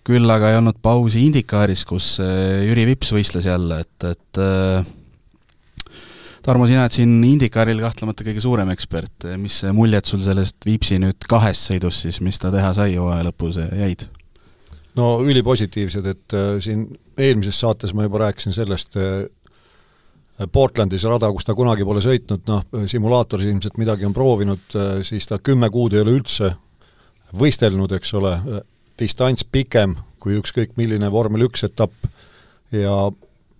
Speaker 2: küll aga ei olnud pausi Indikaaris, kus äh, Jüri Vips võistles jälle, et, et äh, Tarmo, sina oled siin Indikaaril kahtlemata kõige suurem ekspert, mis muljed sul sellest Vipsi nüüd kahest sõidust siis, mis ta teha sai hooaja lõpus, jäid?
Speaker 3: no ülipositiivsed, et äh, siin eelmises saates ma juba rääkisin sellest äh, Portlandis rada, kus ta kunagi pole sõitnud, noh, simulaatoris ilmselt midagi on proovinud, äh, siis ta kümme kuud ei ole üldse võistelnud, eks ole, distants pikem kui ükskõik milline vormel üks etapp ja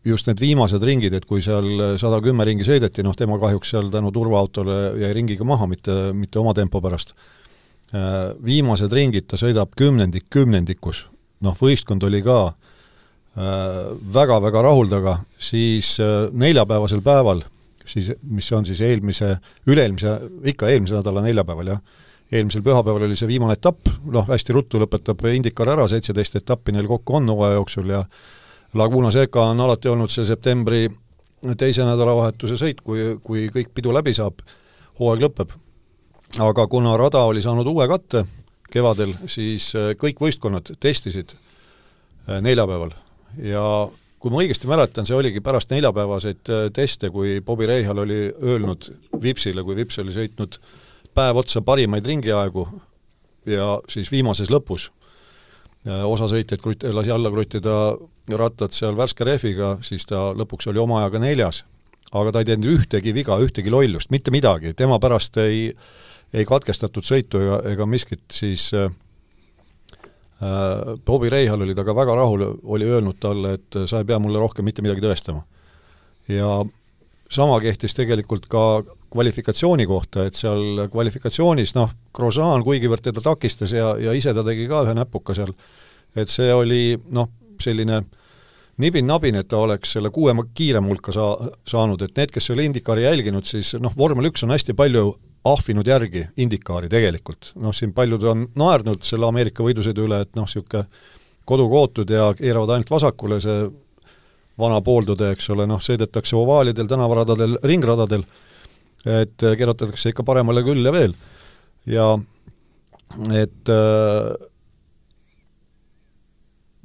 Speaker 3: just need viimased ringid, et kui seal sada kümme ringi sõideti, noh tema kahjuks seal tänu turvaautole jäi ringiga maha, mitte, mitte oma tempo pärast, viimased ringid ta sõidab kümnendik kümnendikus. Noh, võistkond oli ka väga-väga äh, rahul taga, siis äh, neljapäevasel päeval, siis mis on siis eelmise, üle-eelmise, ikka eelmise nädala neljapäeval, jah, eelmisel pühapäeval oli see viimane etapp, noh hästi ruttu lõpetab Indicar ära, seitseteist etappi neil kokku on hooaja jooksul ja Laguna Seca on alati olnud see septembri teise nädalavahetuse sõit, kui, kui kõik pidu läbi saab, hooaeg lõpeb. aga kuna rada oli saanud uue katte, kevadel, siis äh, kõik võistkonnad testisid äh, neljapäeval ja kui ma õigesti mäletan, see oligi pärast neljapäevaseid äh, teste, kui Bobby Reihal oli öelnud Vipsile, kui Vips oli sõitnud päev otsa parimaid ringiaegu ja siis viimases lõpus osa sõitjaid krut-, lasi alla kruttida rattad seal värske rehviga, siis ta lõpuks oli oma ajaga neljas. aga ta ei teinud ühtegi viga, ühtegi lollust, mitte midagi, tema pärast ei äh, ei katkestatud sõitu ega, ega miskit, siis äh, äh, Bobby Reihal oli temaga väga rahul, oli öelnud talle, et sa ei pea mulle rohkem mitte midagi tõestama. ja sama kehtis tegelikult ka kvalifikatsiooni kohta, et seal kvalifikatsioonis noh, Grosjean kuigivõrd teda takistas ja, ja ise ta tegi ka ühe näpuka seal, et see oli noh, selline nibin-nabin, et ta oleks selle kuue kiirema hulka saa-, saanud, et need, kes ei ole Indikaari jälginud, siis noh, vormel üks on hästi palju ahvinud järgi Indikaari tegelikult, noh siin paljud on naernud selle Ameerika võidusõidu üle, et noh, niisugune kodukootud ja keeravad ainult vasakule, see vana pooltõde, eks ole, noh, sõidetakse ovaalidel, tänavaradadel, ringradadel, et keeratatakse ikka paremale küll ja veel. ja et äh,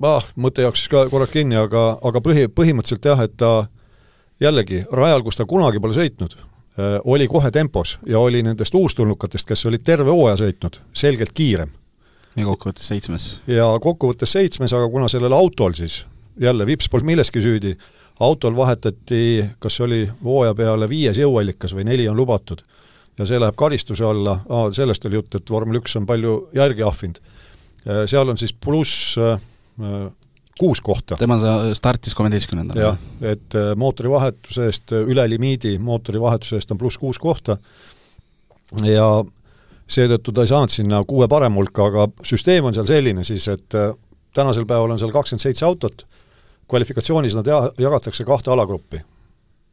Speaker 3: ah, mõte jooksis ka korraks kinni, aga, aga põhi, põhimõtteliselt jah, et ta jällegi, rajal, kus ta kunagi pole sõitnud, Äh, oli kohe tempos ja oli nendest uustulnukatest, kes olid terve hooaja sõitnud, selgelt kiirem.
Speaker 2: ja kokkuvõttes seitsmes?
Speaker 3: ja kokkuvõttes seitsmes, aga kuna sellel autol siis, jälle Vips polnud milleski süüdi, autol vahetati, kas see oli hooaja peale viies jõuallikas või neli on lubatud, ja see läheb karistuse alla, sellest oli jutt, et vormel üks on palju järgi ahvinud. Äh, seal on siis pluss äh, kuus kohta.
Speaker 2: tema startis kolmeteistkümnendal.
Speaker 3: jah, et äh, mootorivahetuse eest, äh, üle limiidi mootorivahetuse eest on pluss kuus kohta ja seetõttu ta ei saanud sinna kuue parema hulka, aga süsteem on seal selline siis, et äh, tänasel päeval on seal kakskümmend seitse autot, kvalifikatsioonis nad ja-, jagatakse kahte alagruppi,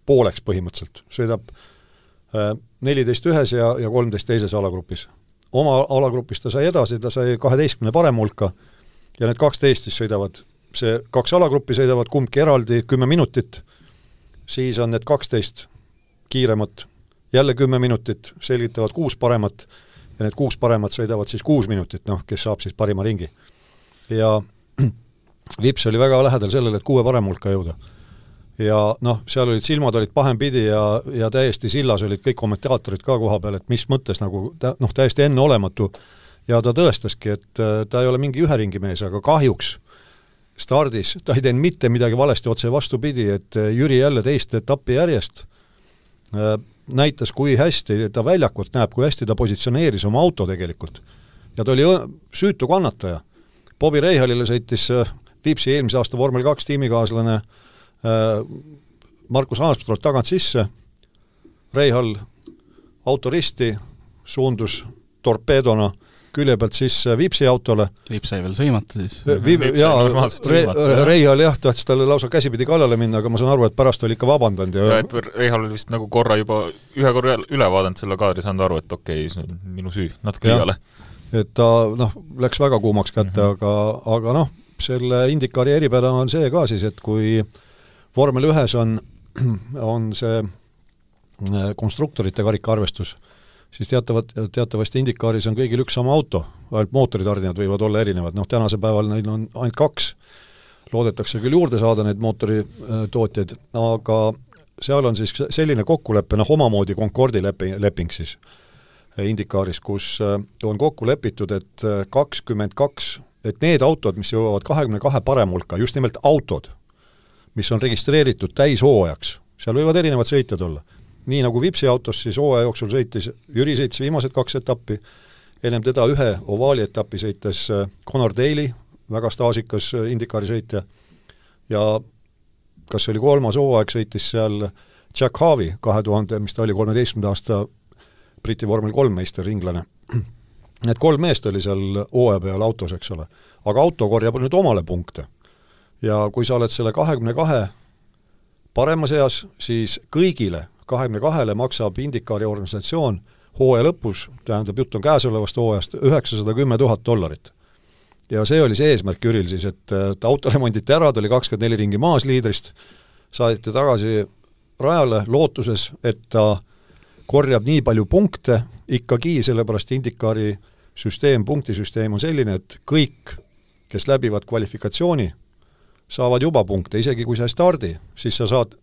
Speaker 3: pooleks põhimõtteliselt, sõidab neliteist ühes ja, ja kolmteist teises alagrupis. oma alagrupis ta sai edasi, ta sai kaheteistkümne parema hulka ja need kaksteist siis sõidavad see kaks alagruppi sõidavad kumbki eraldi kümme minutit, siis on need kaksteist kiiremat jälle kümme minutit, selgitavad kuus paremat ja need kuus paremat sõidavad siis kuus minutit, noh, kes saab siis parima ringi. ja Vips oli väga lähedal sellele, et kuue parema hulka jõuda. ja noh, seal olid, silmad olid pahempidi ja, ja täiesti sillas olid kõik kommentaatorid ka koha peal, et mis mõttes nagu ta, noh, täiesti enneolematu ja ta tõestaski, et äh, ta ei ole mingi ühe ringi mees, aga kahjuks stardis, ta ei teinud mitte midagi valesti, otse vastupidi, et äh, Jüri jälle teist etappi järjest äh, näitas, kui hästi ta väljakult näeb, kui hästi ta positsioneeris oma auto tegelikult. ja ta oli süütu kannataja. Bobby Reihalile sõitis Viipsi eelmise aasta vormel kaks tiimikaaslane Markus Aarstroot tagant sisse, Reihal auto risti, suundus torpeedona külje pealt sisse Viipsi autole.
Speaker 2: Viip sai veel sõimata siis?
Speaker 3: Viip, jaa, Re-, Reihal jah, tahtis talle lausa käsipidi kallale minna, aga ma saan aru, et pärast oli ikka vabandanud ja
Speaker 4: ja et Reihal oli vist nagu korra juba, ühe korra üle vaadanud selle kaadri, saanud aru, et okei okay,, see on minu süü, natuke liiale.
Speaker 3: et ta noh, läks väga kuumaks kätte mm, -hmm. aga, aga noh, selle Indikaari eripära on see ka siis, et kui vormel ühes on, on see äh, konstruktorite karikaarvestus, siis teatavat, teatavasti Indikaaris on kõigil üks sama auto, ainult mootoritarnijad võivad olla erinevad, noh tänasel päeval neil on ainult kaks, loodetakse küll juurde saada neid mootoritootjaid, aga seal on siis selline kokkulepe, noh omamoodi Concordi leping, leping siis Indikaaris, kus äh, on kokku lepitud, et äh, kakskümmend kaks, et need autod, mis jõuavad kahekümne kahe parema hulka, just nimelt autod, mis on registreeritud täishooajaks, seal võivad erinevad sõitjad olla nii nagu Vipsi autos siis hooaja jooksul sõitis, Jüri sõitis viimased kaks etappi, ennem teda ühe ovaali etapi sõites äh, Connor Daly, väga staažikas äh, Indikaari sõitja, ja kas see oli kolmas hooaeg, sõitis seal Jack Harvey, kahe tuhande, mis ta oli, kolmeteistkümnenda aasta Briti vormel kolm meister-inglane. Need kolm meest oli seal hooaja peal autos, eks ole. aga auto korjab nüüd omale punkte. ja kui sa oled selle kahekümne kahe parema seas, siis kõigile kahekümne kahele maksab Indikaari organisatsioon hooaja lõpus, tähendab, jutt on käesolevast hooajast, üheksasada kümme tuhat dollarit. ja see oli see eesmärk Jüril siis, et, et auto remonditi ära, ta oli kakskümmend neli ringi maas liidrist, saadeti tagasi rajale lootuses, et ta korjab nii palju punkte ikkagi, sellepärast Indikaari süsteem, punktisüsteem on selline, et kõik, kes läbivad kvalifikatsiooni, saavad juba punkte, isegi kui sa ei stardi, siis sa saad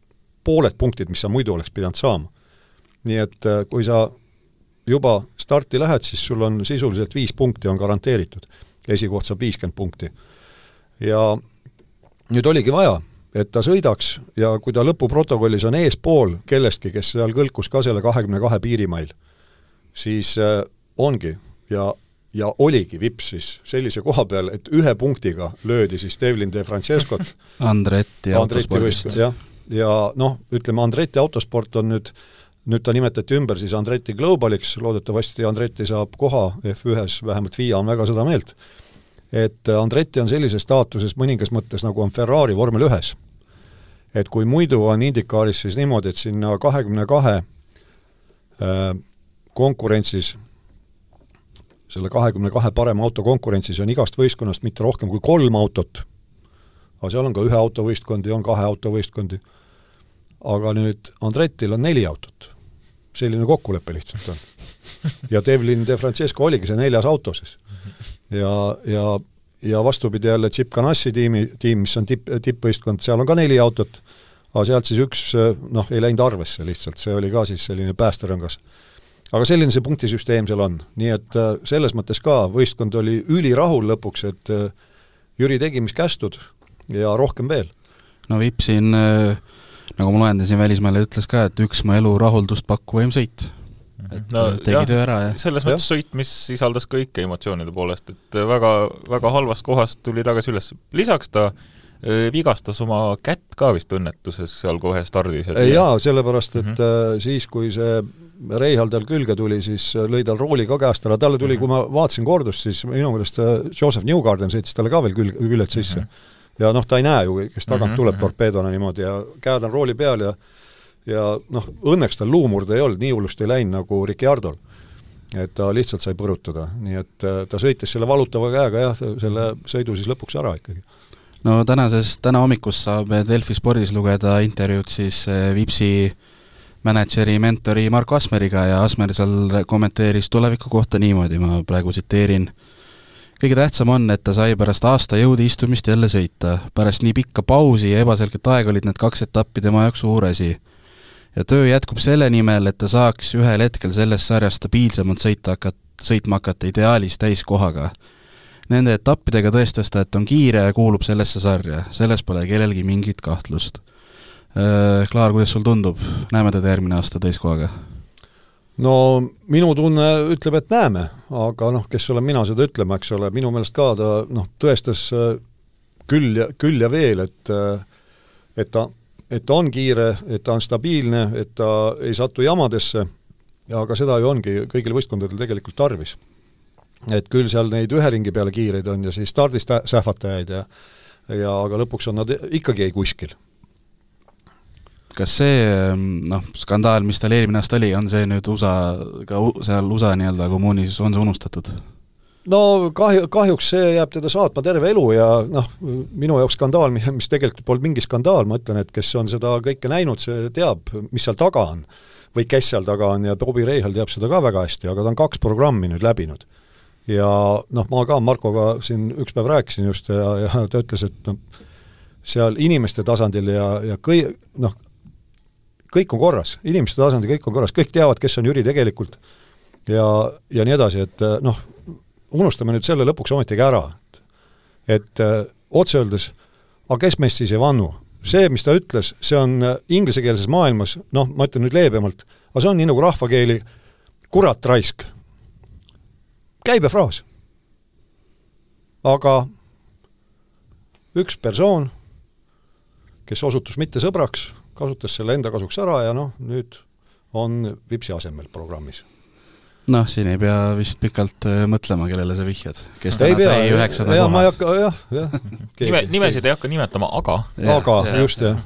Speaker 3: pooled punktid, mis sa muidu oleks pidanud saama. nii et äh, kui sa juba starti lähed, siis sul on sisuliselt viis punkti on garanteeritud. esikoht saab viiskümmend punkti. ja nüüd oligi vaja, et ta sõidaks ja kui ta lõpuprotokollis on eespool kellestki, kes seal kõlkus ka selle kahekümne kahe piirimail, siis äh, ongi ja, ja oligi vips siis sellise koha peal, et ühe punktiga löödi siis Devlin De Francescot
Speaker 2: Andretti autospordist.
Speaker 3: jah ja noh, ütleme Andretti autosport on nüüd, nüüd ta nimetati ümber siis Andretti Globaliks, loodetavasti Andretti saab koha F1-s, vähemalt FIA on väga seda meelt, et Andretti on sellises staatuses mõningas mõttes, nagu on Ferrari vormel ühes. et kui muidu on IndyCaris siis niimoodi, et sinna kahekümne kahe äh, konkurentsis selle kahekümne kahe parema auto konkurentsis on igast võistkonnast mitte rohkem kui kolm autot, aga seal on ka ühe auto võistkondi, on kahe auto võistkondi aga nüüd Andretil on neli autot. selline kokkulepe lihtsalt on. ja Devlin De Francesco oligi see neljas auto siis. ja, ja, ja vastupidi jälle Chip Ganassi tiimi, tiim, mis on tipp, tippvõistkond, seal on ka neli autot, aga sealt siis üks noh, ei läinud arvesse lihtsalt, see oli ka siis selline päästerõngas. aga selline see punktisüsteem seal on, nii et äh, selles mõttes ka võistkond oli ülirahul lõpuks, et äh, Jüri tegi, mis kästud ja rohkem veel.
Speaker 2: no Vipp siin äh nagu ma loendasin, välismaale ütles ka, et üks mu elu rahuldust pakkuvaim sõit. et no, tegi jah, töö ära ja
Speaker 4: selles mõttes ja. sõit, mis sisaldas kõike emotsioonide poolest, et väga, väga halvast kohast tuli tagasi üles. lisaks ta vigastas oma kätt ka vist õnnetuses seal kohe stardis.
Speaker 3: jaa, sellepärast et mm -hmm. siis, kui see Reihal tal külge tuli, siis lõi tal rooli ka käest ära, talle tuli mm, -hmm. kui ma vaatasin kordust, siis minu meelest Joseph Newgarden sõitis talle ka veel külg, küljelt sisse mm. -hmm ja noh, ta ei näe ju, kes tagant mm -hmm. tuleb mhm. torpeedona niimoodi ja käed on rooli peal ja ja noh, õnneks tal luumurde ei olnud, nii hullusti ei läinud nagu Ricciardol. et ta lihtsalt sai põrutada, nii et äh, ta sõitis selle valutava käega jah, selle sõidu siis lõpuks ära ikkagi.
Speaker 2: no tänases, täna hommikust saab Delfi spordis lugeda intervjuud siis äh, Vipsi mänedžeri, mentori Marko Asmeriga ja Asmer seal kommenteeris tuleviku kohta niimoodi, ma praegu tsiteerin, kõige tähtsam on, et ta sai pärast aasta jõudiistumist jälle sõita. pärast nii pikka pausi ja ebaselget aega olid need kaks etappi tema jaoks suur asi. ja töö jätkub selle nimel, et ta saaks ühel hetkel selles sarjas stabiilsemalt sõita hakata, sõitma hakata ideaalis täiskohaga. Nende etappidega tõestas ta, et on kiire ja kuulub sellesse sarja, selles pole kellelgi mingit kahtlust. Äh, Klaar, kuidas sul tundub, näeme teda järgmine aasta täiskohaga?
Speaker 3: No minu tunne ütleb, et näeme, aga noh, kes olen mina seda ütlema, eks ole, minu meelest ka ta noh, tõestas äh, küll ja, küll ja veel, et äh, et ta, et ta on kiire, et ta on stabiilne, et ta ei satu jamadesse, aga seda ju ongi kõigil võistkondadel tegelikult tarvis. et küll seal neid ühe ringi peale kiireid on ja siis stardist sähvatajaid ja ja aga lõpuks on nad ikkagi ei kuskil
Speaker 2: kas see ehm, noh, skandaal, mis tal eelmine aasta oli, on see nüüd USA, ka seal USA nii-öelda kommuunis, on see unustatud?
Speaker 3: no kahju, kahjuks see jääb teda saatma terve elu ja noh, minu jaoks skandaal, mis tegelikult polnud mingi skandaal, ma ütlen, et kes on seda kõike näinud, see teab, mis seal taga on. või kes seal taga on ja Bobby Reihal teab seda ka väga hästi, aga ta on kaks programmi nüüd läbinud. ja noh, ma ka Markoga siin üks päev rääkisin just ja, ja ta ütles, et noh, seal inimeste tasandil ja, ja kõi-, noh, kõik on korras, inimeste tasandil kõik on korras, kõik teavad, kes on Jüri tegelikult ja, ja nii edasi, et noh, unustame nüüd selle lõpuks ometigi ära, et et äh, otse öeldes, aga kes meist siis ei vannu? see, mis ta ütles, see on äh, inglisekeelses maailmas, noh, ma ütlen nüüd leebemalt, aga see on nii nagu rahvakeeli kurat raisk. käibefraas. aga üks persoon, kes osutus mitte sõbraks, kasutas selle enda kasuks ära ja noh, nüüd on Vipsi asemel programmis
Speaker 2: noh, siin ei pea vist pikalt äh, mõtlema, kellele sa vihjad, kes täna pea, sai üheksanda
Speaker 3: koha. ma ei hakka, jah, jah.
Speaker 4: nime, nimesid ei hakka nimetama, aga.
Speaker 3: aga, just, jah.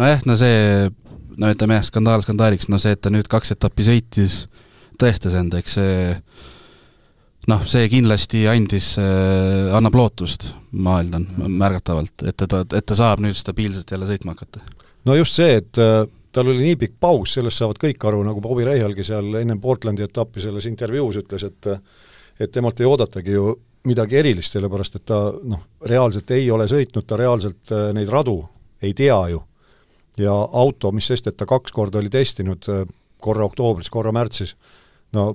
Speaker 2: nojah, no see, no ütleme jah, skandaal skandaaliks, no see, et ta nüüd kaks etappi sõitis, tõestas end, eks see noh, see kindlasti andis äh,, annab lootust, ma eeldan, märgatavalt, et ta, et ta saab nüüd stabiilselt jälle sõitma hakata.
Speaker 3: No just see, et äh, tal oli nii pikk paus, sellest saavad kõik aru, nagu Bobby Reihalgi seal ennem Portlandi etappi selles intervjuus ütles, et et temalt ei oodatagi ju midagi erilist, sellepärast et ta noh, reaalselt ei ole sõitnud, ta reaalselt äh, neid radu ei tea ju. ja auto, mis sest, et ta kaks korda oli testinud, äh, korra oktoobris, korra märtsis, no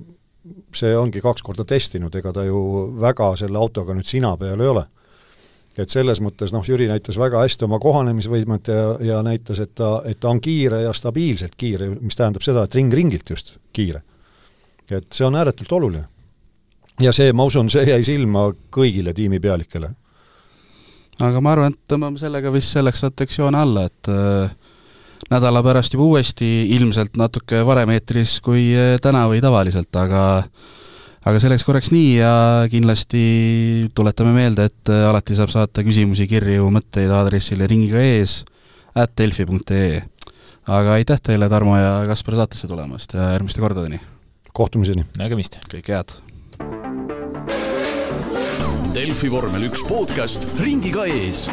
Speaker 3: see ongi kaks korda testinud, ega ta ju väga selle autoga nüüd sina peal ei ole et selles mõttes noh, Jüri näitas väga hästi oma kohanemisvõimet ja, ja näitas, et ta, et ta on kiire ja stabiilselt kiire, mis tähendab seda, et ring ringilt just kiire. et see on ääretult oluline. ja see, ma usun, see jäi silma kõigile tiimipealikele.
Speaker 2: aga ma arvan, et tõmbame sellega vist selleks saateks joone alla, et äh, nädala pärast juba uuesti, ilmselt natuke varem eetris kui äh, täna või tavaliselt, aga äh, aga see läks korraks nii ja kindlasti tuletame meelde, et äh, alati saab saata küsimusi, kirju, mõtteid aadressile ringiga ees at delfi.ee. aga aitäh teile, Tarmo ja Kaspar, saatesse tulemast ja järgmiste kordadeni!
Speaker 3: kohtumiseni!
Speaker 4: nägemist!
Speaker 2: kõike head!
Speaker 1: Delfi vormel üks podcast ringiga ees